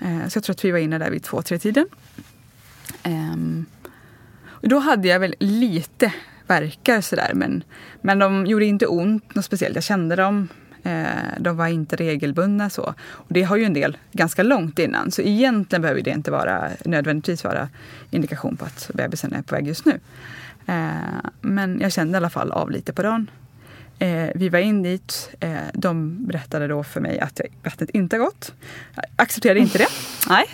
Eh, så jag tror att vi var inne där vid två, tre tiden. Ehm, då hade jag väl lite verkar sådär men, men de gjorde inte ont något speciellt. Jag kände dem. Eh, de var inte regelbundna så. Och det har ju en del ganska långt innan. Så egentligen behöver det inte vara nödvändigtvis vara indikation på att bebisen är på väg just nu. Eh, men jag kände i alla fall av lite på dagen. Eh, vi var in dit. Eh, de berättade då för mig att vattnet inte har gått. Jag accepterade inte det. Nej.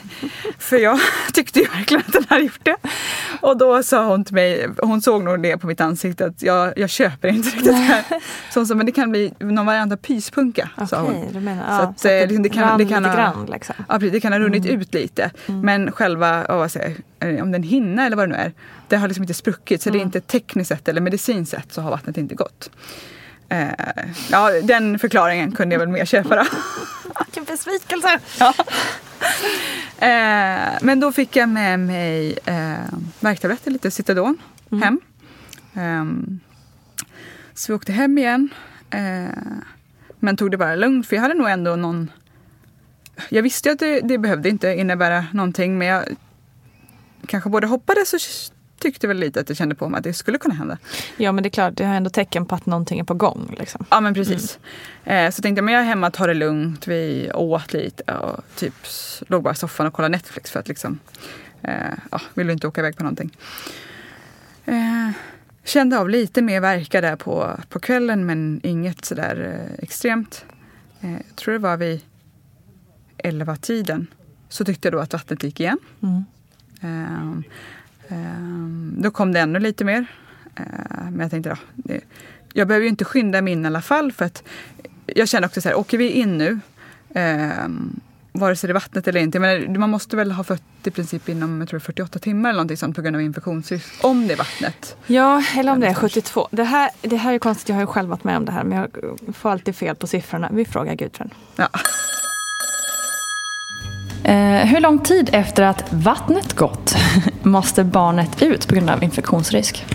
För jag tyckte ju verkligen att den hade gjort det. Och då sa hon till mig, hon såg nog det på mitt ansikte, att jag, jag köper inte riktigt det här. Så hon sa, men det kan bli någon variant av pyspunka. sa hon. Du menar, ja, så att eh, det det kan, det kan ha, grann, liksom. ja, precis, det kan ha runnit Mm. ut lite. Men själva, ja, vad säger, jag, om det är en hinna eller vad det nu är, det har liksom inte spruckit. Så det är Mm. inte tekniskt sett eller medicinskt sett så har vattnet inte gått. Eh, ja, den förklaringen kunde jag väl mer köpa då. Vilken besvikelse! Ja. Eh, men då fick jag med mig eh, värktabletter, lite Citadon, hem. Ehm, så vi åkte hem igen. Eh, men tog det bara lugnt för jag hade nog ändå någon... Jag visste ju att det, det behövde inte innebära någonting men jag kanske både hoppades och tyckte väl lite att jag kände på mig att det skulle kunna hända. Ja men det är klart, det har ändå tecken på att någonting är på gång. Liksom. Ja men precis. Eh, så tänkte jag, men jag är hemma, tar det lugnt. Vi åt lite och typ låg bara i soffan och kollade Netflix för att liksom, eh, ja, ville inte åka iväg på någonting. Eh, kände av lite mer verkar där på, på kvällen men inget sådär eh, extremt. Eh, jag tror det var vid 11-tiden så tyckte jag då att vattnet gick igen. Mm. Ehm, då kom det ännu lite mer. Ehm, men jag tänkte, ja, jag behöver ju inte skynda mig in i alla fall. För att jag känner också så här, åker vi in nu, ehm, vare sig det är vattnet eller inte. Menar, man måste väl ha fött i princip inom jag tror 48 timmar eller någonting sånt på grund av infektionsrisk. Om det är vattnet. Ja, eller om det är 72. Det här, det här är konstigt, jag har ju själv varit med om det här men jag får alltid fel på siffrorna. Vi frågar Gudrun. Ja. Eh, hur lång tid efter att vattnet gått måste barnet ut på grund av infektionsrisk?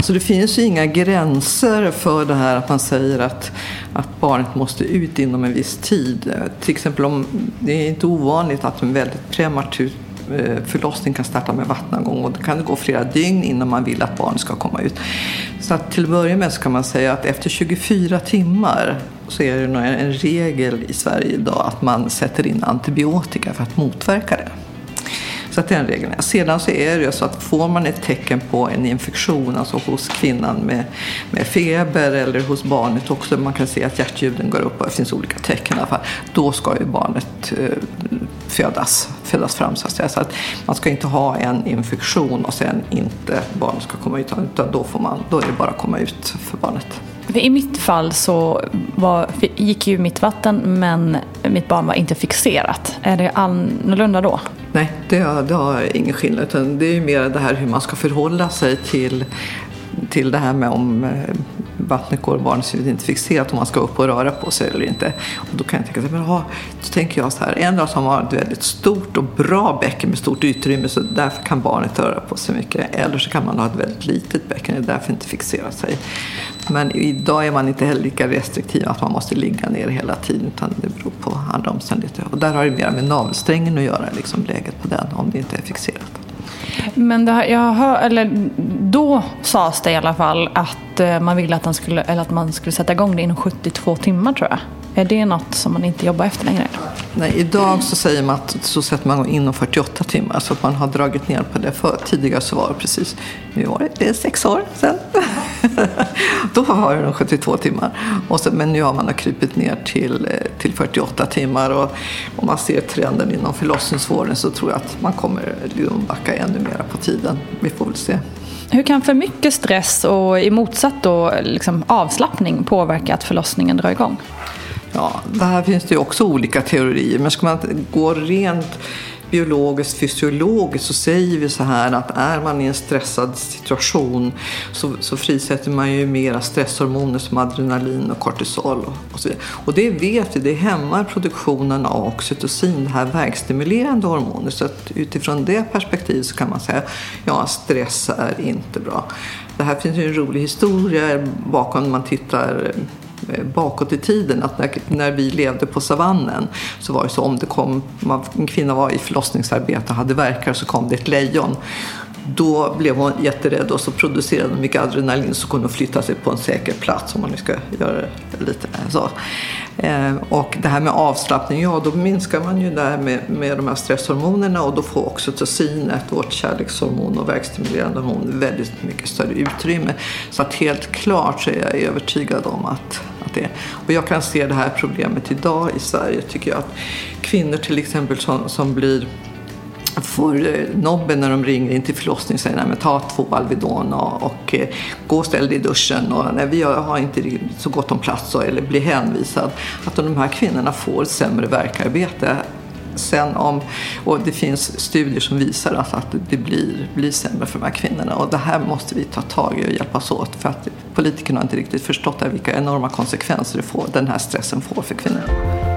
Så det finns ju inga gränser för det här att man säger att, att barnet måste ut inom en viss tid. Eh, till exempel om det är inte ovanligt att en väldigt prematur Eh, förlossning kan starta med vattenavgång och det kan gå flera dygn innan man vill att barnet ska komma ut. Så att till att börja med så kan man säga att efter 24 timmar så är det nog en regel i Sverige idag att man sätter in antibiotika för att motverka det. Så att den regeln är. Sedan så är det så att får man ett tecken på en infektion, alltså hos kvinnan med, med feber eller hos barnet också, man kan se att hjärtljuden går upp och det finns olika tecken i alla fall, då ska ju barnet eh, födas, födas fram så att säga. Så att man ska inte ha en infektion och sen inte barnet ska komma ut, utan då, får man, då är det bara att komma ut för barnet. För I mitt fall så var, gick ju mitt vatten men mitt barn var inte fixerat. Är det annorlunda då? Nej, det har, det har ingen skillnad. Utan det är ju mer det här hur man ska förhålla sig till, till det här med om eh, vattnet går och barnet inte fixerat, om man ska upp och röra på sig eller inte. Och då kan jag tänka så här, aha, då tänker jag så här, en dag som har ett väldigt stort och bra bäcken med stort utrymme så därför kan barnet röra på sig mycket. Eller så kan man ha ett väldigt litet bäcken och därför inte fixera sig. Men idag är man inte heller lika restriktiv att man måste ligga ner hela tiden utan det beror på andra omständigheter. Och där har det mer med navelsträngen att göra, liksom läget på den, om det inte är fixerat. Men det, jag hör, eller, då sades det i alla fall att eh, man ville att, den skulle, eller att man skulle sätta igång det inom 72 timmar tror jag. Är det något som man inte jobbar efter längre? Nej, idag så säger man att så sätter man inom 48 timmar så att man har dragit ner på det. För tidigare så var det precis, nu var det, det är sex år sedan. Då var det nog 72 timmar. Och så, men nu har man krupit ner till, eh, till 48 timmar och om man ser trenden inom förlossningsvården så tror jag att man kommer liksom backa ännu mer på tiden. Vi får väl se. Hur kan för mycket stress och i motsatt då liksom avslappning påverka att förlossningen drar igång? Ja, där finns det ju också olika teorier. Men ska man gå rent biologiskt, fysiologiskt så säger vi så här att är man i en stressad situation så, så frisätter man ju mera stresshormoner som adrenalin och kortisol och, och så vidare. Och det vet vi, det hämmar produktionen av oxytocin, det här verkstimulerande hormonet. Så att utifrån det perspektivet så kan man säga ja, stress är inte bra. Det här finns ju en rolig historia bakom när man tittar bakåt i tiden att när, när vi levde på savannen så var det så om det kom, en kvinna var i förlossningsarbete och hade verkar så kom det ett lejon då blev hon jätterädd och så producerade hon mycket adrenalin så kunde hon flytta sig på en säker plats om man nu ska göra det lite så. Eh, och det här med avslappning, ja då minskar man ju där med, med de här stresshormonerna och då får också oxytocinet, vårt kärlekshormon och verkstimulerande hormon väldigt mycket större utrymme. Så att helt klart så är jag övertygad om att, att det Och jag kan se det här problemet idag i Sverige tycker jag att kvinnor till exempel som, som blir får eh, nobben när de ringer in till förlossningen säger nej, men ta två Alvedon och, och eh, gå och ställ dig i duschen och nej, vi har inte så gott om plats och, eller blir hänvisad. Att de här kvinnorna får sämre verkarbete sen om, och det finns studier som visar att, att det blir, blir sämre för de här kvinnorna och det här måste vi ta tag i och hjälpas åt för att politikerna har inte riktigt förstått vilka enorma konsekvenser det får, den här stressen får för kvinnorna.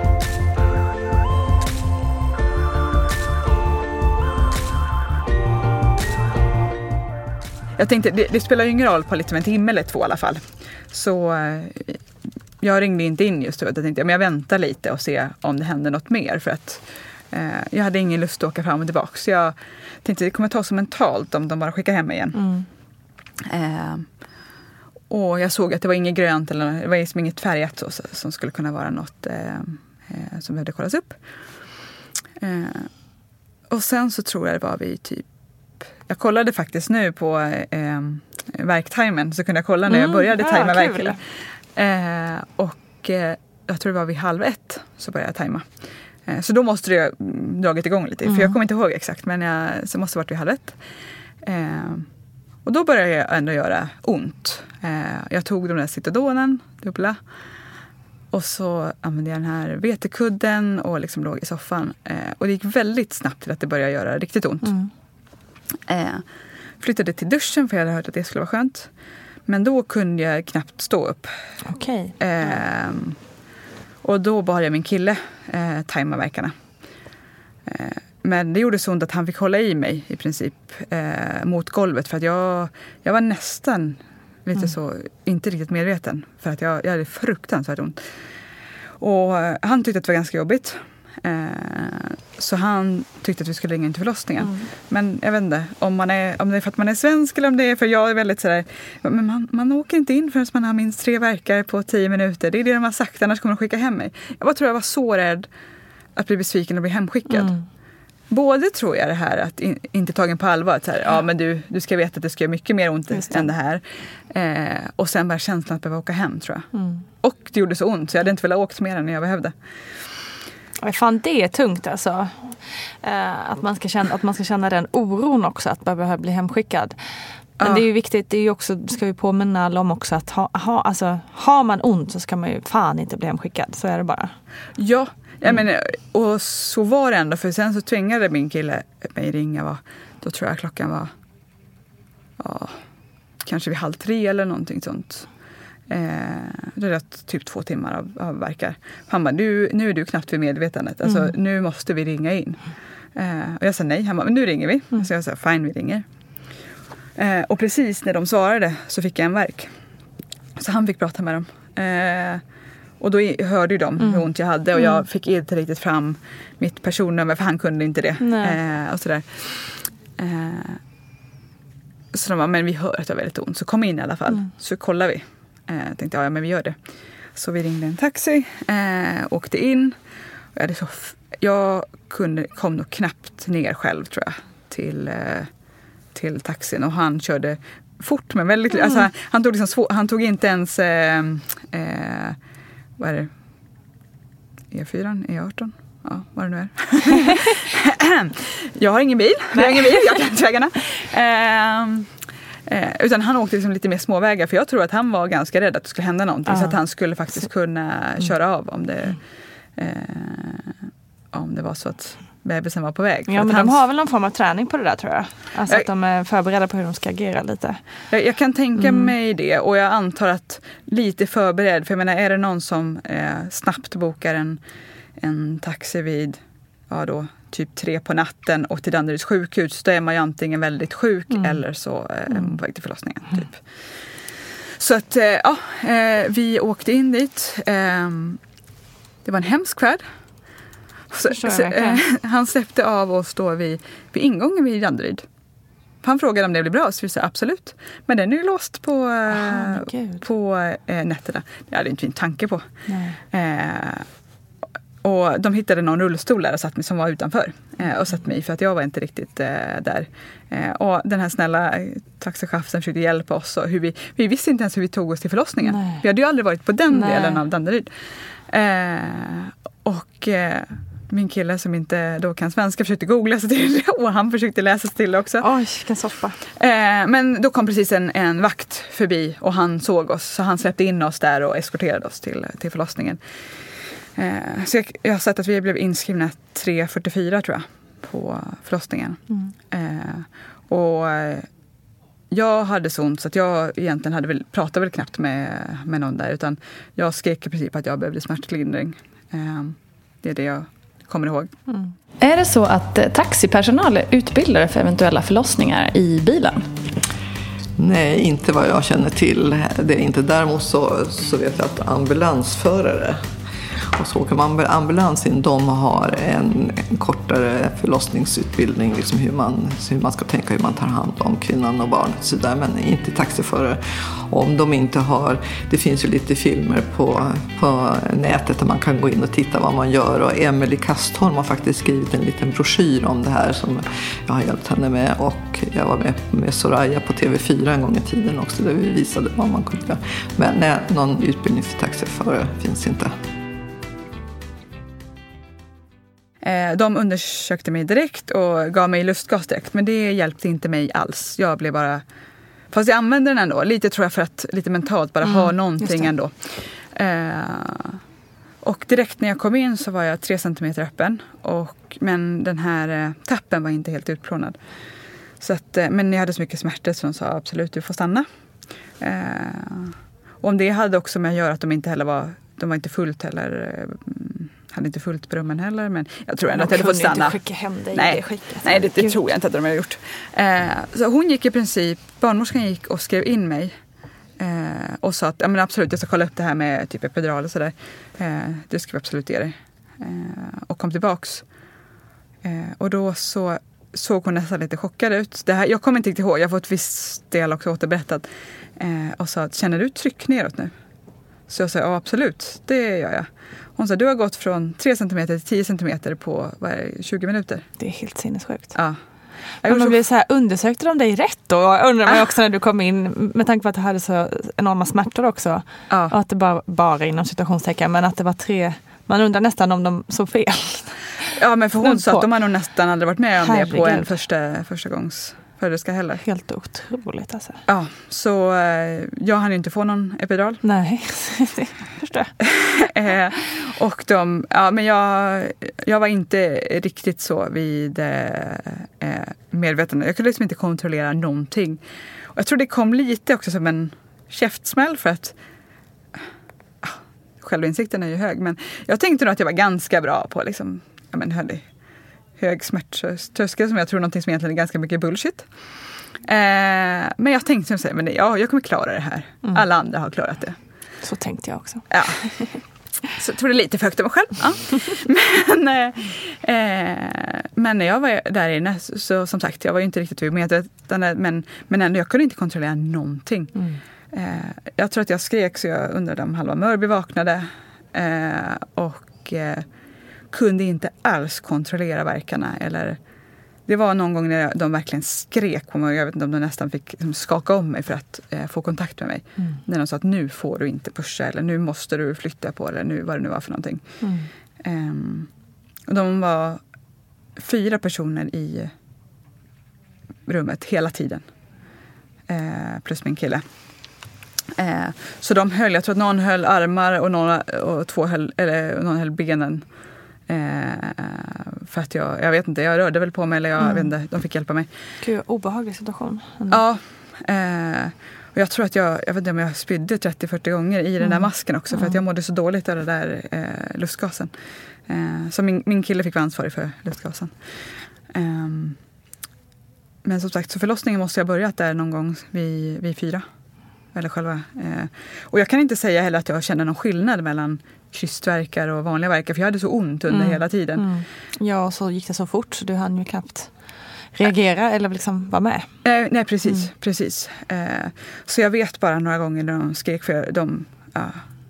Jag tänkte, det, det spelar ju ingen roll på liksom en timme eller två i alla fall. Så eh, jag ringde inte in just då. Jag tänkte men jag väntar lite och ser om det händer något mer. För att eh, jag hade ingen lust att åka fram och tillbaka. Så jag tänkte det kommer ta så mentalt om de bara skickar hem mig igen. Mm. Eh, och jag såg att det var inget grönt eller det var liksom inget färgat så, som skulle kunna vara något eh, eh, som behövde kollas upp. Eh, och sen så tror jag det var vid typ jag kollade faktiskt nu på eh, verktimern så kunde jag kolla när jag mm, började mm, tajma verken. Eh, och eh, jag tror det var vid halv ett så började jag tajma. Eh, så då måste det ha dragit igång lite, mm. för jag kommer inte ihåg exakt men jag, så måste det varit vid halv ett. Eh, och då började jag ändå göra ont. Eh, jag tog de där Citodonen, dubbla. Och så använde jag den här vetekudden och liksom låg i soffan. och det gick väldigt snabbt till att det började göra riktigt ont. Mm. Eh, flyttade till duschen för jag hade hört att det skulle vara skönt. Men då kunde jag knappt stå upp. Okej. Okay. Eh, och då bad jag min kille eh, tajma verkarna. Eh, men det gjorde så ont att han fick hålla i mig i princip eh, mot golvet för att jag, jag var nästan lite mm. så, inte riktigt medveten för att jag, jag hade fruktansvärt ont. Och eh, han tyckte att det var ganska jobbigt. Eh, så han tyckte att vi skulle ringa in till förlossningen. Mm. Men jag vet inte om, man är, om det är för att man är svensk eller om det är för jag är väldigt sådär, men man, man åker inte in förrän man har minst tre verkar på tio minuter. Det är det de har sagt, annars kommer de skicka hem mig. Jag bara tror jag var så rädd att bli besviken och bli hemskickad. Mm. Både tror jag det här att in, inte tagen på allvar, att så här, ja men du, du ska veta att det ska göra mycket mer ont det. än det här. Eh, och sen bara känslan att behöva åka hem tror jag. Mm. Och det gjorde så ont så jag hade inte velat åka mer än jag behövde. Fan det är tungt alltså. Eh, att, man ska känna, att man ska känna den oron också att behöva bli hemskickad. Men det är ju viktigt, det är ju också, ska vi påminna alla om också att ha, ha, alltså, har man ont så ska man ju fan inte bli hemskickad. Så är det bara. Ja, jag mm. menar, och så var det ändå. För sen så tvingade min kille mig ringa. Va? Då tror jag klockan var ja, kanske vid halv tre eller någonting sånt. Eh, det är typ två timmar av, av verkar. Han bara, nu, nu är du knappt vid medvetandet. Alltså, mm. Nu måste vi ringa in. Eh, och jag sa nej. Han bara, men nu ringer vi. Mm. Så jag sa, fine vi ringer. Eh, och precis när de svarade så fick jag en verk. Så han fick prata med dem. Eh, och då hörde ju de mm. hur ont jag hade och jag mm. fick inte riktigt fram mitt personnummer för han kunde inte det. Eh, och sådär. Eh, så de bara, men vi hör att det har väldigt ont så kom in i alla fall mm. så kollar vi. Eh, tänkte ja, men vi gör det. Så vi ringde en taxi, eh, åkte in. Jag, hade så jag kunde, kom nog knappt ner själv tror jag till, eh, till taxin och han körde fort men väldigt... Mm. Alltså, han, tog liksom svår, han tog inte ens... Eh, eh, vad är det? E4, E18? Ja, vad det nu är. jag har ingen bil. Jag har ingen bil, jag kan inte vägarna. Eh, Eh, utan han åkte liksom lite mer småvägar för jag tror att han var ganska rädd att det skulle hända någonting. Ja. Så att han skulle faktiskt kunna mm. köra av om det, eh, om det var så att bebisen var på väg. Ja men de har väl någon form av träning på det där tror jag. Alltså Jag- att de är förberedda på hur de ska agera lite. Jag, jag kan tänka Mm. mig det och jag antar att lite förberedd. För jag menar, är det någon som eh, snabbt bokar en, en taxi vid ja då, typ tre på natten och till Danderyds sjukhus, då är man ju antingen väldigt sjuk Mm. eller så eh, är man på väg till förlossningen. Typ. Så att eh, ja, eh, vi åkte in dit. Ehm, det var en hemsk färd. Så, så, eh, han släppte av oss då vid, vid ingången vid Danderyd. Han frågade om det blev bra, så vi sa absolut. Men den är ju låst på, eh, gud. på eh, nätterna. Det hade inte vi en tanke på. Eh, och de hittade någon rullstol där och satt mig som var utanför. Eh, och satt mig i för att jag var inte riktigt eh, där. Eh, och den här snälla eh, taxichauffören försökte hjälpa oss. Och hur vi, vi visste inte ens hur vi tog oss till förlossningen. Nej. Vi hade ju aldrig varit på den Nej. delen av Danderyd. Eh, och eh, min kille som inte då kan svenska försökte googla sig till det och han försökte läsa sig till det också. Oj, vilken soppa. Men då kom precis en, en vakt förbi och han såg oss. Så han släppte in oss där och eskorterade oss till, till förlossningen. Eh, så jag, jag har sett att vi blev inskrivna 3.44 tror jag på förlossningen. Mm. Eh, och eh, jag hade så ont så att jag egentligen hade väl, pratade väl knappt med, med någon där. Utan jag skrek i princip att jag behövde smärtlindring. Eh, det är det jag kommer ihåg. Är det så att eh, taxipersonal är utbildade för eventuella förlossningar i bilen? Nej, inte vad jag känner till. Det är inte. Däremot så, så vet jag att ambulansförare och så åker man ambulans in, de har en, en kortare förlossningsutbildning, liksom hur, man, hur man ska tänka, hur man tar hand om kvinnan och barnet och så där, men inte taxiförare. Om de inte har, det finns ju lite filmer på, på nätet där man kan gå in och titta vad man gör och Emelie Kastholm har faktiskt skrivit en liten broschyr om det här som jag har hjälpt henne med och jag var med med Soraya på TV4 en gång i tiden också där vi visade vad man kunde göra. Men nej, någon utbildning för taxiförare finns inte. De undersökte mig direkt och gav mig lustgas direkt. Men det hjälpte inte mig alls. Jag blev bara... Fast jag använde den ändå. Lite tror jag för att lite mentalt bara Mm, ha någonting ändå. Eh, och direkt när jag kom in så var jag tre centimeter öppen. Och, men den här eh, tappen var inte helt utplånad. Så att, eh, men jag hade så mycket smärta så de sa absolut du får stanna. Eh, och om det hade också med att göra att de inte heller var, de var inte fullt heller, eh, hade inte fullt på rummen heller. Men jag tror ändå De att jag hade fått kunde inte stanna. skicka hem dig i nej, det skicket. Nej, det, det tror jag inte att de hade gjort. Eh, så hon gick i princip, barnmorskan gick och skrev in mig. Eh, och sa att ja, men absolut, jag ska kolla upp det här med typ epidural och sådär. Eh, det ska vi absolut ge dig. Eh, och kom tillbaks. Eh, och då så såg hon nästan lite chockad ut. Det här, jag kommer inte riktigt ihåg, jag har fått viss del också återberättat. Eh, och sa, känner du tryck neråt nu? Så jag sa, ja absolut, det gör jag. Hon sa, du har gått från 3 cm till 10 cm på det, 20 minuter. Det är helt sinnessjukt. Ja. Jag Men man blir så här, undersökte de dig rätt då? Undrar man ju Ah. också när du kom in, med tanke på att du hade så enorma smärtor också. Ja. Och att det bara, bara inom citationstecken, men att det var tre, man undrar nästan om de såg fel. Ja men för hon sa att de har nog nästan aldrig varit med om det på en Herregud. första, första gångs föderska heller. Helt otroligt alltså. Ja, så eh, jag hann ju inte få någon epidural. Nej, det förstår jag. eh, och de, ja men jag, jag var inte riktigt så vid eh, eh, medvetande. Jag kunde liksom inte kontrollera någonting. Och jag tror det kom lite också som en käftsmäll för att ah, självinsikten är ju hög. Men jag tänkte nog att jag var ganska bra på liksom, ja men hörni, hög smärttröskel som jag tror någonting som egentligen är ganska mycket bullshit. Eh, men jag tänkte säga, men ja, jag kommer klara det här. Mm. Alla andra har klarat det. Så tänkte jag också. Ja. Så jag tror det lite för högt av mig själv. Ja. Men, eh, eh, men när jag var där inne, så, så som sagt, jag var ju inte riktigt vid medvetande, men, men ändå, jag kunde inte kontrollera någonting. Mm. Eh, jag tror att jag skrek så jag undrade om halva Mörby vaknade. Eh, och eh, kunde inte alls kontrollera verkarna. Eller, det var någon gång när de verkligen skrek på mig. Jag vet inte om de nästan fick liksom, skaka om mig för att eh, få kontakt med mig. Mm. När de sa att nu får du inte pusha eller nu måste du flytta på det. Nu, vad det nu var för någonting. Mm. Ehm, och de var fyra personer i rummet hela tiden. Eh, plus min kille. Eh, så de höll, jag tror att någon höll armar och, någon, och två höll, eller, någon höll benen. Eh, för att jag, jag vet inte, jag rörde väl på mig eller jag Mm. vet inte, de fick hjälpa mig. Gud, obehaglig situation. Mm. Ja. Eh, och jag tror att jag, jag vet inte om jag spydde 30-40 gånger i den där Mm. masken också för att jag mådde så dåligt av den där eh, lustgasen. Eh, så min, min kille fick vara ansvarig för lustgasen. Ehm, men som sagt, så förlossningen måste jag ha börjat där någon gång vid, vid fyra. Eller själva. Eh, och jag kan inte säga heller att jag känner någon skillnad mellan krystvärkar och vanliga verkar för jag hade så ont under Mm. hela tiden. Mm. Ja, och så gick det så fort så du hann ju knappt reagera eller liksom vara med. Eh, nej, precis. precis. Eh, så jag vet bara några gånger när de skrek, för de ja,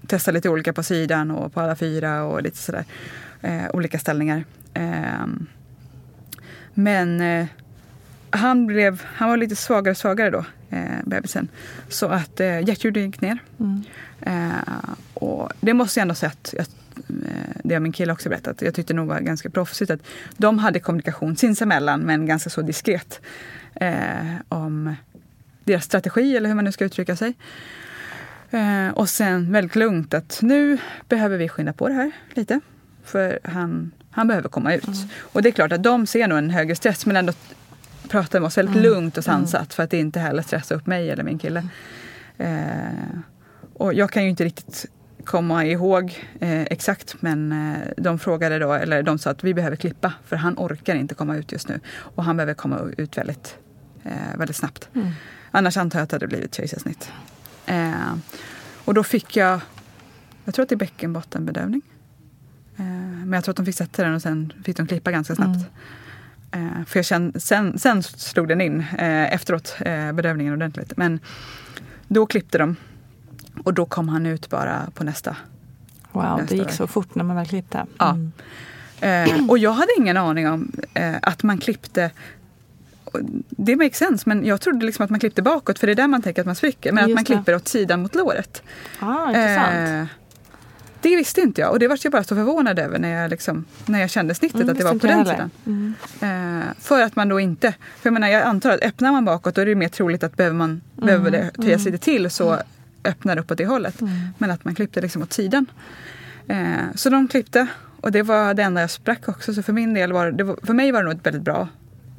testade lite olika på sidan och på alla fyra och lite sådär. Eh, olika ställningar. Eh, men eh, han, blev, han var lite svagare och svagare då, eh, bebisen. Så att eh, hjärtljudet gick ner. Mm. Eh, och det måste jag ändå säga att jag, eh, det har min kille också berättat. Jag tyckte nog var ganska proffsigt att de hade kommunikation sinsemellan men ganska så diskret. Eh, om deras strategi eller hur man nu ska uttrycka sig. Eh, och sen väldigt lugnt att nu behöver vi skynda på det här lite. För han, han behöver komma ut. Och det är klart att de ser nog en högre stress men ändå pratar med oss väldigt Mm. lugnt och sansat för att inte heller stressa upp mig eller min kille. Eh, och jag kan ju inte riktigt komma ihåg eh, exakt men eh, de frågade då, eller de sa att vi behöver klippa för han orkar inte komma ut just nu. Och han behöver komma ut väldigt, eh, väldigt snabbt. Mm. Annars antar jag att det hade blivit kejsarsnitt. Eh, och då fick jag, jag tror att det är bäckenbottenbedövning. Eh, men jag tror att de fick sätta den och sen fick de klippa ganska snabbt. Eh, för jag kände, sen, sen slog den in efteråt, bedövningen ordentligt. Men då klippte de och då kom han ut bara på nästa. Wow, det nästa gick verk. så fort när man väl klippte. Ja. Mm. Eh, och jag hade ingen aning om eh, att man klippte det makes sense, men jag trodde liksom att man klippte bakåt för det är där man tänker att man spricker. Men att Just man det. klipper åt sidan mot låret. Ah, intressant. Eh, det visste inte jag och det var jag bara så förvånad över när jag, liksom, när jag kände snittet Mm, att det var på den jag sidan. heller. Mm. Eh, för att man då inte, för jag menar jag antar att öppnar man bakåt då är det mer troligt att behöver man behöver det töjas lite till så öppnar det uppåt det hållet. Mm. Men att man klippte liksom åt sidan. Eh, så de klippte och det var det enda jag sprack också. Så för min del var det, var, för mig var det nog ett väldigt bra,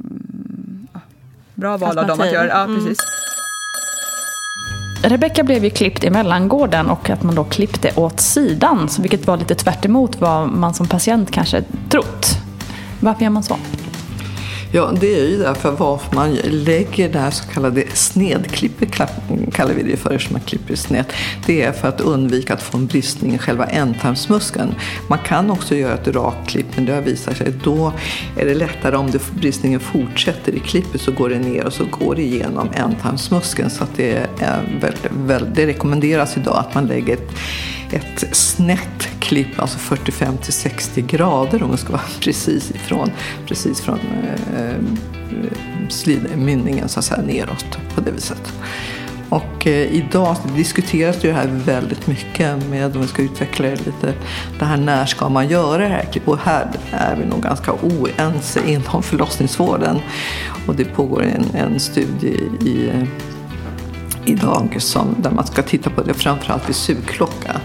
mm, ja, bra val av dem att göra. Ja, Mm. precis. Rebecka blev ju klippt i mellangården och att man då klippte åt sidan, så vilket var lite tvärt emot vad man som patient kanske trott. Varför gör man så? Ja, det är ju därför varför man lägger det här så kallade snedklippet, kallar vi det för, eftersom man klipper snett. Det är för att undvika att få en bristning i själva ändtarmsmuskeln. Man kan också göra ett rakklipp, men det har visat sig att då är det lättare om det, bristningen fortsätter i klippet så går det ner och så går det igenom ändtarmsmuskeln. Så att det, är eh, väldigt, väldigt, det rekommenderas idag att man lägger ett, ett snett klipp, alltså 45 till 60 grader om det ska vara precis ifrån, precis från eh, slidmynningen så att säga neråt på det viset. Och eh, idag diskuteras det ju här väldigt mycket med, om vi ska utveckla det lite, det här när ska man göra det här klippet? Och här är vi nog ganska oense inom förlossningsvården. Och det pågår en, en studie i idag som, där man ska titta på det framförallt vid sugklocka.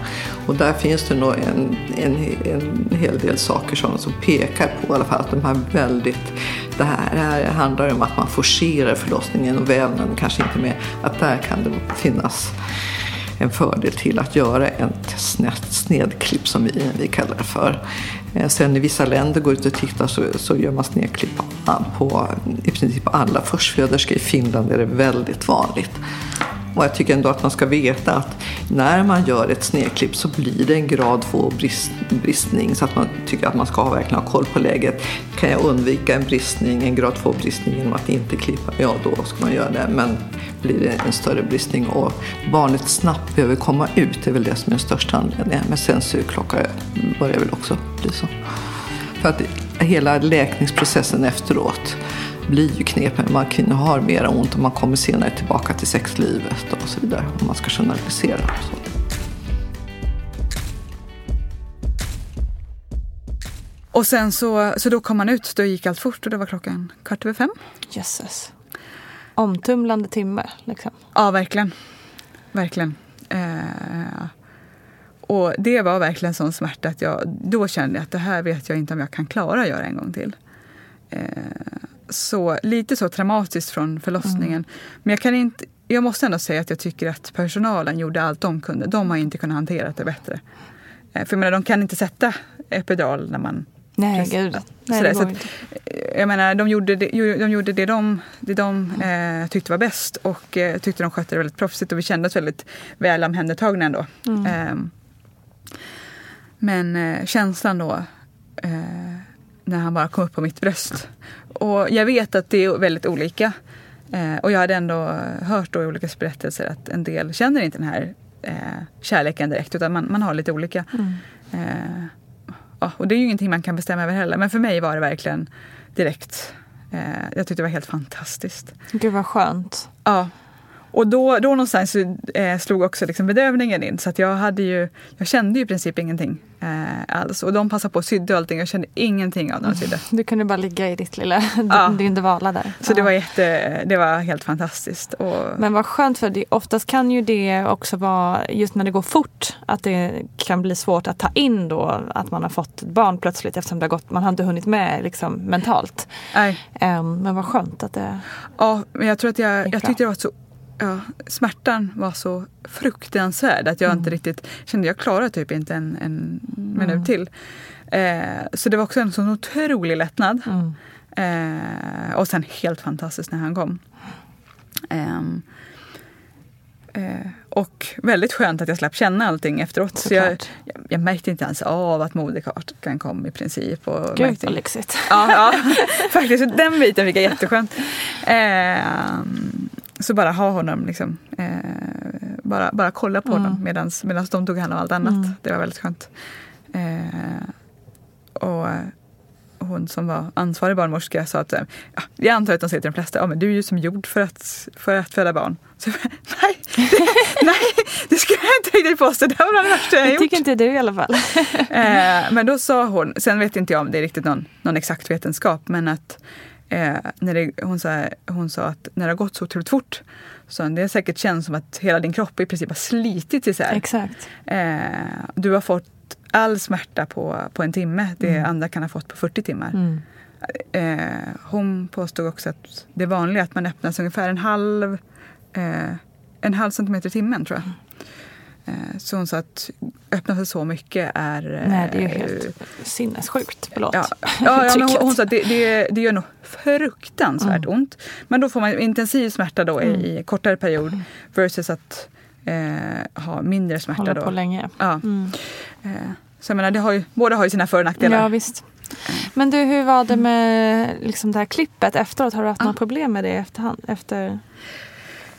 Och där finns det nog en, en, en hel del saker som, som pekar på i alla fall att de här väldigt, det här, det här handlar om att man forcerar förlossningen och vävnaden kanske inte med, att där kan det finnas en fördel till att göra ett snett snedklipp som vi, vi kallar det för. Eh, sen i vissa länder går ut och tittar så, så gör man snedklipp på, på i princip alla förstföderskor. I Finland är det väldigt vanligt. Och jag tycker ändå att man ska veta att när man gör ett snedklipp så blir det en grad 2 brist, bristning. Så att man tycker att man ska verkligen ha koll på läget. Kan jag undvika en bristning, en grad 2 bristning genom att inte klippa? Ja, då ska man göra det. Men blir det en större bristning och barnet snabbt behöver komma ut, det är väl det som är den största anledningen. Men sen sugklocka börjar väl också bli så. För att hela läkningsprocessen efteråt blir ju knepig. Man kvinnor har mera ont och man kommer senare tillbaka till sexlivet och så vidare. Om man ska generalisera. Så. Och sen så, så då kom han ut, då gick allt fort och det var klockan kvart över fem. Jösses. Omtumlande timme liksom. Ja, verkligen. Verkligen. Eh, Och det var verkligen sån smärta att jag då kände jag att det här vet jag inte om jag kan klara att göra en gång till. Eh, så lite så traumatiskt från förlossningen. Men jag kan inte, jag måste ändå säga att jag tycker att personalen gjorde allt de kunde. De har inte kunnat hantera det bättre. Eh, för jag menar, de kan inte sätta epidural när man Nej, Precis. gud. Nej, det så går att, inte. eh, jag menar, de gjorde det de, gjorde det de, det de eh, tyckte var bäst och eh, tyckte de skötte det väldigt proffsigt och vi kände oss väldigt väl omhändertagna ändå. Mm. Ehm, men eh, känslan då eh, när han bara kom upp på mitt bröst. Och jag vet att det är väldigt olika. Eh, och jag hade ändå hört då i olika berättelser att en del känner inte den här eh, kärleken direkt utan man, man har lite olika. Mm. Eh, ja, och det är ju ingenting man kan bestämma över heller. Men för mig var det verkligen direkt. Eh, jag tyckte det var helt fantastiskt. Gud vad skönt. Ja. Och då, då någonstans eh, slog också liksom bedövningen in. Så att jag, hade ju, jag kände ju i princip ingenting eh, alls. Och de passade på och sydde och allting. Jag kände ingenting av när de sydde. Du kunde bara ligga i ditt lilla, Ja. din dvala där. Så det Ja. var, jätte, det var helt fantastiskt. Och, Men vad skönt för det, oftast kan ju det också vara, just när det går fort, att det kan bli svårt att ta in då att man har fått ett barn plötsligt eftersom det har gått, man har inte hunnit med liksom mentalt. nej. Ehm, men vad skönt att det... Ja, men jag tror att jag, jag tyckte det var så Ja, smärtan var så fruktansvärd att jag inte riktigt kände jag klarade typ inte en, en minut till. Eh, så det var också en sån otrolig lättnad. Mm. Eh, och sen helt fantastiskt när han kom. Ehm, eh, och väldigt skönt att jag slapp känna allting efteråt. Så jag, jag, jag märkte inte ens av att moderkakan kom i princip. Och Gud vad lyxigt. Ja, ja faktiskt. Den biten fick jag jätteskönt. Så bara ha honom, liksom, eh, bara, bara kolla på Mm. honom medan de tog hand om allt annat. Mm. Det var väldigt skönt. Eh, och hon som var ansvarig barnmorska sa att eh, ja, jag antar att de säger till de flesta ja, men du är ju som gjord för att, för att föda barn. Så, jag nej, det, nej, det skulle jag inte riktigt påstå. Det var det värsta jag Det gjort. tycker inte du i alla fall. Eh, men då sa hon, sen vet inte jag om det är riktigt någon, någon exakt vetenskap, men att eh, när det, hon, sa, hon sa att när det har gått så otroligt fort så det säkert känns som att hela din kropp i princip har slitits isär. Exakt. Eh, du har fått all smärta på, på en timme, det Mm. andra kan ha fått på 40 timmar. Mm. Eh, hon påstod också att det är vanligt att man öppnas ungefär en halv, eh, en halv centimeter i timmen tror jag. Eh, så hon sa att öppna sig så mycket är... eh, Nej, det är ju helt sinnessjukt. Förlåt. Ja, ja, ja men hon, hon sa att det, det, det gör nog fruktansvärt Mm. ont. Men då får man intensiv smärta då Mm. i, i kortare period versus att eh, ha mindre smärta. Hålla då. på länge. Ja. Mm. Eh, så jag menar, det har ju, båda har ju sina för och nackdelar. Ja, visst. Men du, hur var det med liksom det här klippet efteråt? Har du haft några problem med det efterhand? Efter...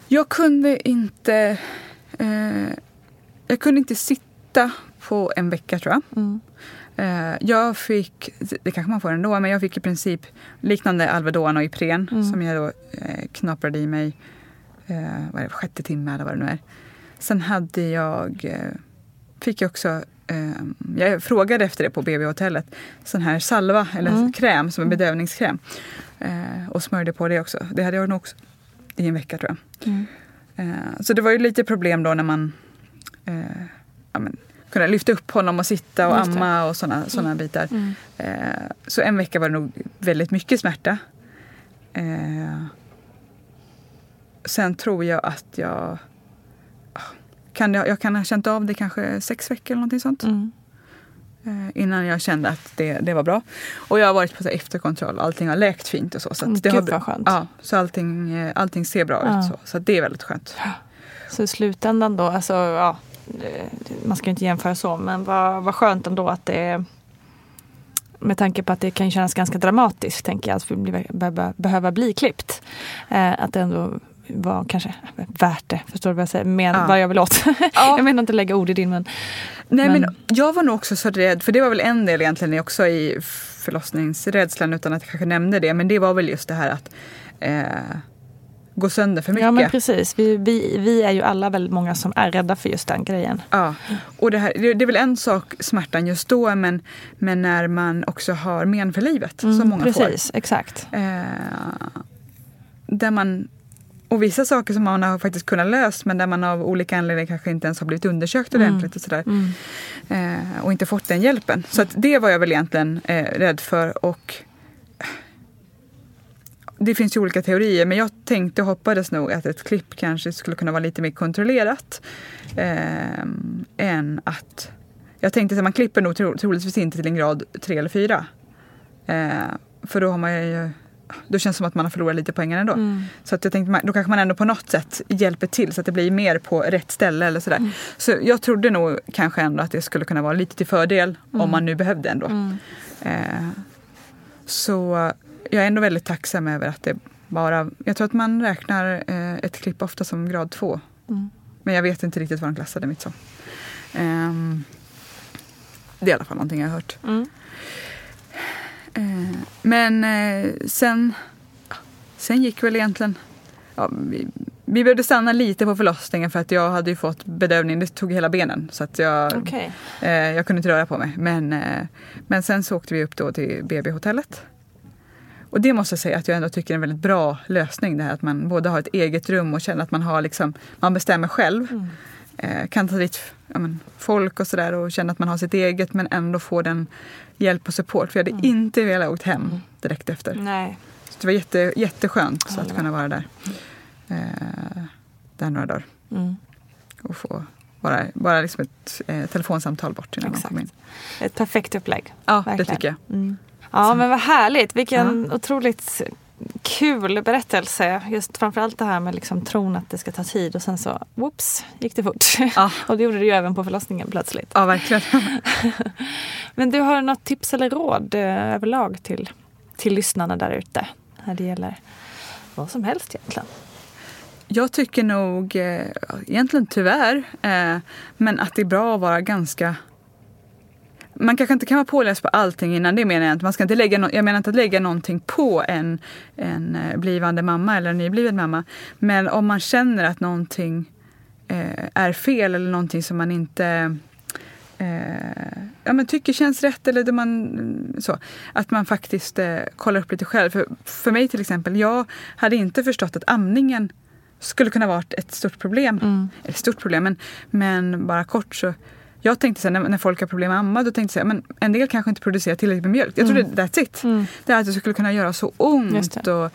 Jag kunde inte... Eh, jag kunde inte sitta på en vecka tror jag. Mm. Eh, jag fick, det kanske man får ändå, men jag fick i princip liknande Alvedon och Ipren Mm. som jag då eh, knaprade i mig eh, vad är det, sjätte timme eller vad det nu är. Sen hade jag, eh, fick jag också, eh, jag frågade efter det på BB-hotellet, sån här salva eller Mm. kräm som en bedövningskräm. Eh, och smörjde på det också. Det hade jag nog också i en vecka tror jag. Mm. Eh, Så det var ju lite problem då när man eh, ja, men, kunde lyfta upp honom och sitta och amma och såna, såna bitar. Mm. Eh, Så en vecka var det nog väldigt mycket smärta. Eh, Sen tror jag att jag kan jag, jag kan ha känt av det kanske sex veckor eller någonting sånt. Mm. Eh, Innan jag kände att det, det var bra. Och jag har varit på så efterkontroll. Allting har läkt fint och så. så Mm, att det gud har, vad skönt. Ja, så allting, eh, allting ser bra Ja. ut. Så, så det är väldigt skönt. Så i slutändan då, alltså ja, man ska ju inte jämföra så, men vad, vad skönt ändå att det med tanke på att det kan kännas ganska dramatiskt, tänker jag, att vi blir- behöva, behöva bli klippt. Eh, att det ändå var kanske värt det, förstår du vad jag säger? Men, Ja. vad jag vill åt. jag menar inte lägga ord i din mun. Nej, men, Men- jag var nog också så rädd, för det var väl en del egentligen också i förlossningsrädslan utan att jag kanske nämnde det. Men det var väl just det här att eh, gå sönder för mycket. Ja men precis, vi, vi, vi är ju alla väldigt många som är rädda för just den grejen. Ja, och det, här, det, det är väl en sak smärtan just då men, men när man också har men för livet som många får. Mm, precis, exakt. Eh, där man och vissa saker som man har faktiskt kunnat lösa men där man av olika anledningar kanske inte ens har blivit undersökt Mm. ordentligt och sådär. Eh, och inte fått den hjälpen. Så det var jag väl egentligen eh, rädd för. Och det finns ju olika teorier men jag tänkte och hoppades nog att ett klipp kanske skulle kunna vara lite mer kontrollerat. Eh, än att... Jag tänkte att man klipper nog tro, troligtvis inte till en grad 3 eller 4. Eh, för då har man ju... Då känns det som att man har förlorat lite poäng ändå. Mm. Så att jag tänkte då kanske man ändå på något sätt hjälper till så att det blir mer på rätt ställe eller sådär. Så jag trodde nog kanske ändå att det skulle kunna vara lite till fördel om man nu behövde ändå. Eh, så jag är ändå väldigt tacksam över att det bara... Jag tror att man räknar eh, ett klipp ofta som grad 2. Mm. Men jag vet inte riktigt vad de klassade mitt som. Ehm, det är i alla fall någonting jag har hört. Mm. Eh, men eh, sen, sen gick väl egentligen... Ja, vi, vi behövde stanna lite på förlossningen för att jag hade ju fått bedövning. Det tog hela benen. Så att jag, Okej. eh, jag kunde inte röra på mig. Men, eh, men sen så åkte vi upp då till BB-hotellet. Och det måste jag säga att jag ändå tycker är en väldigt bra lösning. Det här att man både har ett eget rum och känner att man har liksom, man bestämmer själv. Eh, kan ta dit ja, men, folk och sådär och känna att man har sitt eget men ändå få den hjälp och support. För jag hade inte velat åkt hem direkt efter. Nej. Så det var jätte, jätteskönt så att kunna vara där. Eh, där några dagar. Mm. Och få bara, bara liksom ett eh, telefonsamtal bort innan Exakt. man kom in. Ett perfekt upplägg. Ja, Verkligen. det tycker jag. Mm. Ja, men vad härligt. Vilken otroligt kul berättelse. Just framförallt det här med liksom tron att det ska ta tid och sen så, whoops, gick det fort. Ja. och det gjorde det ju även på förlossningen plötsligt. Ja, verkligen. Men du har något tips eller råd eh, överlag till, till lyssnarna där ute när det gäller vad som helst egentligen? Jag tycker nog, eh, egentligen tyvärr, eh, men att det är bra att vara ganska man kanske inte kan vara påläst på allting innan, det menar jag inte. Man ska inte lägga no- jag menar inte att lägga någonting på en, en eh, blivande mamma eller en nybliven mamma. Men om man känner att någonting eh, är fel eller någonting som man inte eh, ja, men tycker känns rätt eller det man, så. Att man faktiskt eh, kollar upp lite själv. För, för mig till exempel, jag hade inte förstått att amningen skulle kunna vara ett stort problem. Eller stort problem, men, men bara kort så jag tänkte så här, när, när folk har problem med amma, då tänkte jag men en del kanske inte producerar tillräckligt med mjölk. Jag trodde that's it. Det är att det skulle kunna göra så ont. Och,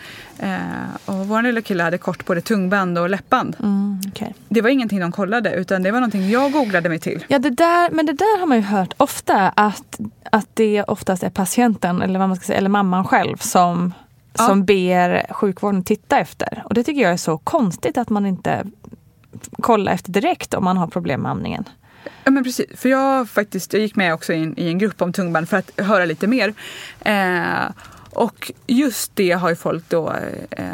eh, och vår lilla kille hade kort både tungband och läppband. Mm, okej. Det var ingenting de kollade utan det var någonting jag googlade mig till. Ja, det där, men det där har man ju hört ofta att, att det oftast är patienten eller vad man ska säga, eller mamman själv som, Ja. som ber sjukvården titta efter. Och det tycker jag är så konstigt att man inte kollar efter direkt om man har problem med amningen. Ja men precis, för jag faktiskt, jag gick med också i en, i en grupp om tungband för att höra lite mer. Eh, och just det har ju folk då, eh,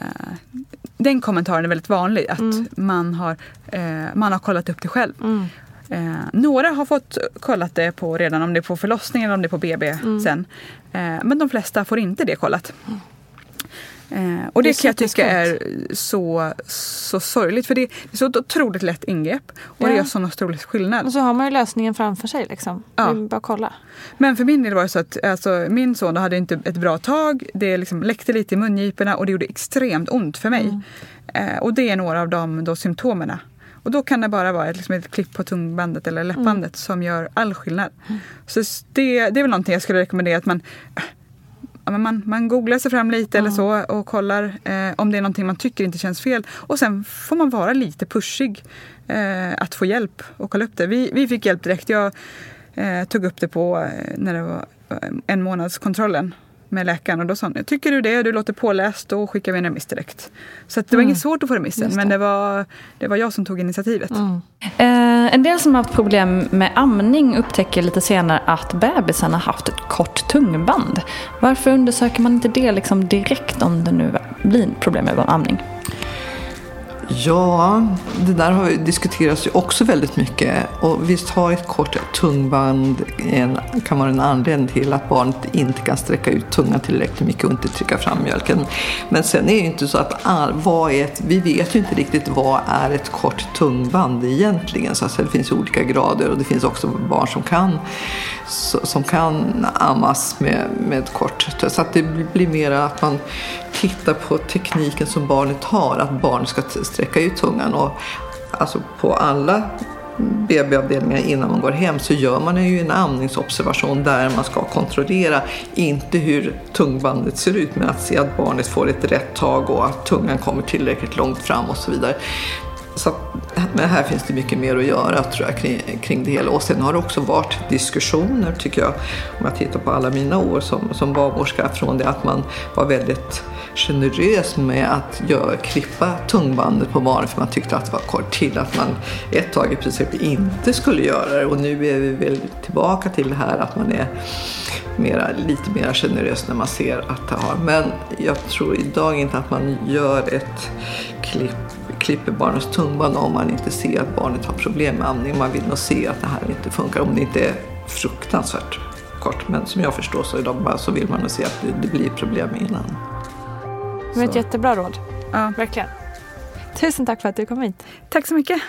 den kommentaren är väldigt vanlig att man, har, eh, man har kollat upp det själv. Eh, några har fått kollat det på redan om det är på förlossningen eller om det är på BB sen. Eh, men de flesta får inte det kollat. Eh, och det, Det kan jag tycka är så, så sorgligt för det är så ett otroligt lätt ingrepp och Ja. det gör sån otrolig skillnad. Och så har man ju lösningen framför sig. Liksom. Ja. Det bara kolla. Men för min del var det så att alltså, min son hade inte ett bra tag. Det liksom läckte lite i mungiporna och det gjorde extremt ont för mig. Eh, och det är några av de då, symptomen. Och då kan det bara vara ett, liksom ett klipp på tungbandet eller läppbandet som gör all skillnad. Så s- det, det är väl någonting jag skulle rekommendera att man men man, man googlar sig fram lite eller så och kollar eh, om det är någonting man tycker inte känns fel. Och sen får man vara lite pushig eh, att få hjälp och kolla upp det. Vi, vi fick hjälp direkt. Jag eh, tog upp det på eh, när det var eh, en månadskontrollen med läkaren och då sa han, tycker du det, du låter påläst, då skickar vi en remiss direkt. Så att det var inget svårt att få remissen Just det. men det var, det var jag som tog initiativet. Eh, en del som har haft problem med amning upptäcker lite senare att bebisen har haft ett kort tungband. Varför undersöker man inte det liksom direkt om det nu blir problem med amning? Ja, det där har ju diskuterats ju också väldigt mycket. Och visst har ett kort tungband en, kan vara en anledning till att barnet inte kan sträcka ut tungan tillräckligt mycket och inte trycka fram mjölken. Men sen är det ju inte så att all, vad är ett, vi vet ju inte riktigt vad är ett kort tungband egentligen. Så alltså, det finns olika grader och det finns också barn som kan, som kan ammas med, med kort. Så att det blir mer att man tittar på tekniken som barnet har, att barnet ska sträcka ut tungan. Och, alltså på alla BB-avdelningar innan man går hem så gör man ju en amningsobservation där man ska kontrollera, inte hur tungbandet ser ut, men att se att barnet får ett rätt tag och att tungan kommer tillräckligt långt fram och så vidare. Så att, men här finns det mycket mer att göra tror jag kring, kring det hela. Och sen har det också varit diskussioner tycker jag, om jag tittar på alla mina år som, som barnmorska, från det att man var väldigt generös med att gör, klippa tungbandet på barnet för man tyckte att det var kort till att man ett tag i princip inte skulle göra det. Och nu är vi väl tillbaka till det här att man är mera, lite mer generös när man ser att det har. Men jag tror idag inte att man gör ett klipp klipper barnets tungband om man inte ser att barnet har problem med amning. Man vill nog se att det här inte funkar om det inte är fruktansvärt kort. Men som jag förstår så, idag så vill man nog se att det, det blir problem innan. Det var ett jättebra råd. Ja. Verkligen. Tusen tack för att du kom hit. Tack så mycket.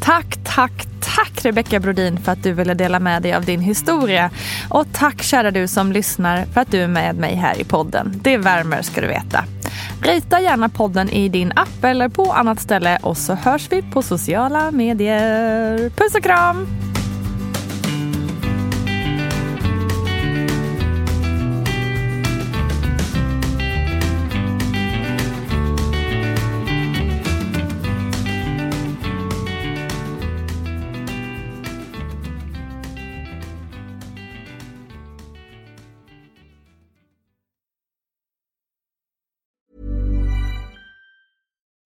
Tack, tack, tack Rebecka Brodin för att du ville dela med dig av din historia. Och tack kära du som lyssnar för att du är med mig här i podden. Det värmer ska du veta. Rita gärna podden i din app eller på annat ställe och så hörs vi på sociala medier. Puss och kram!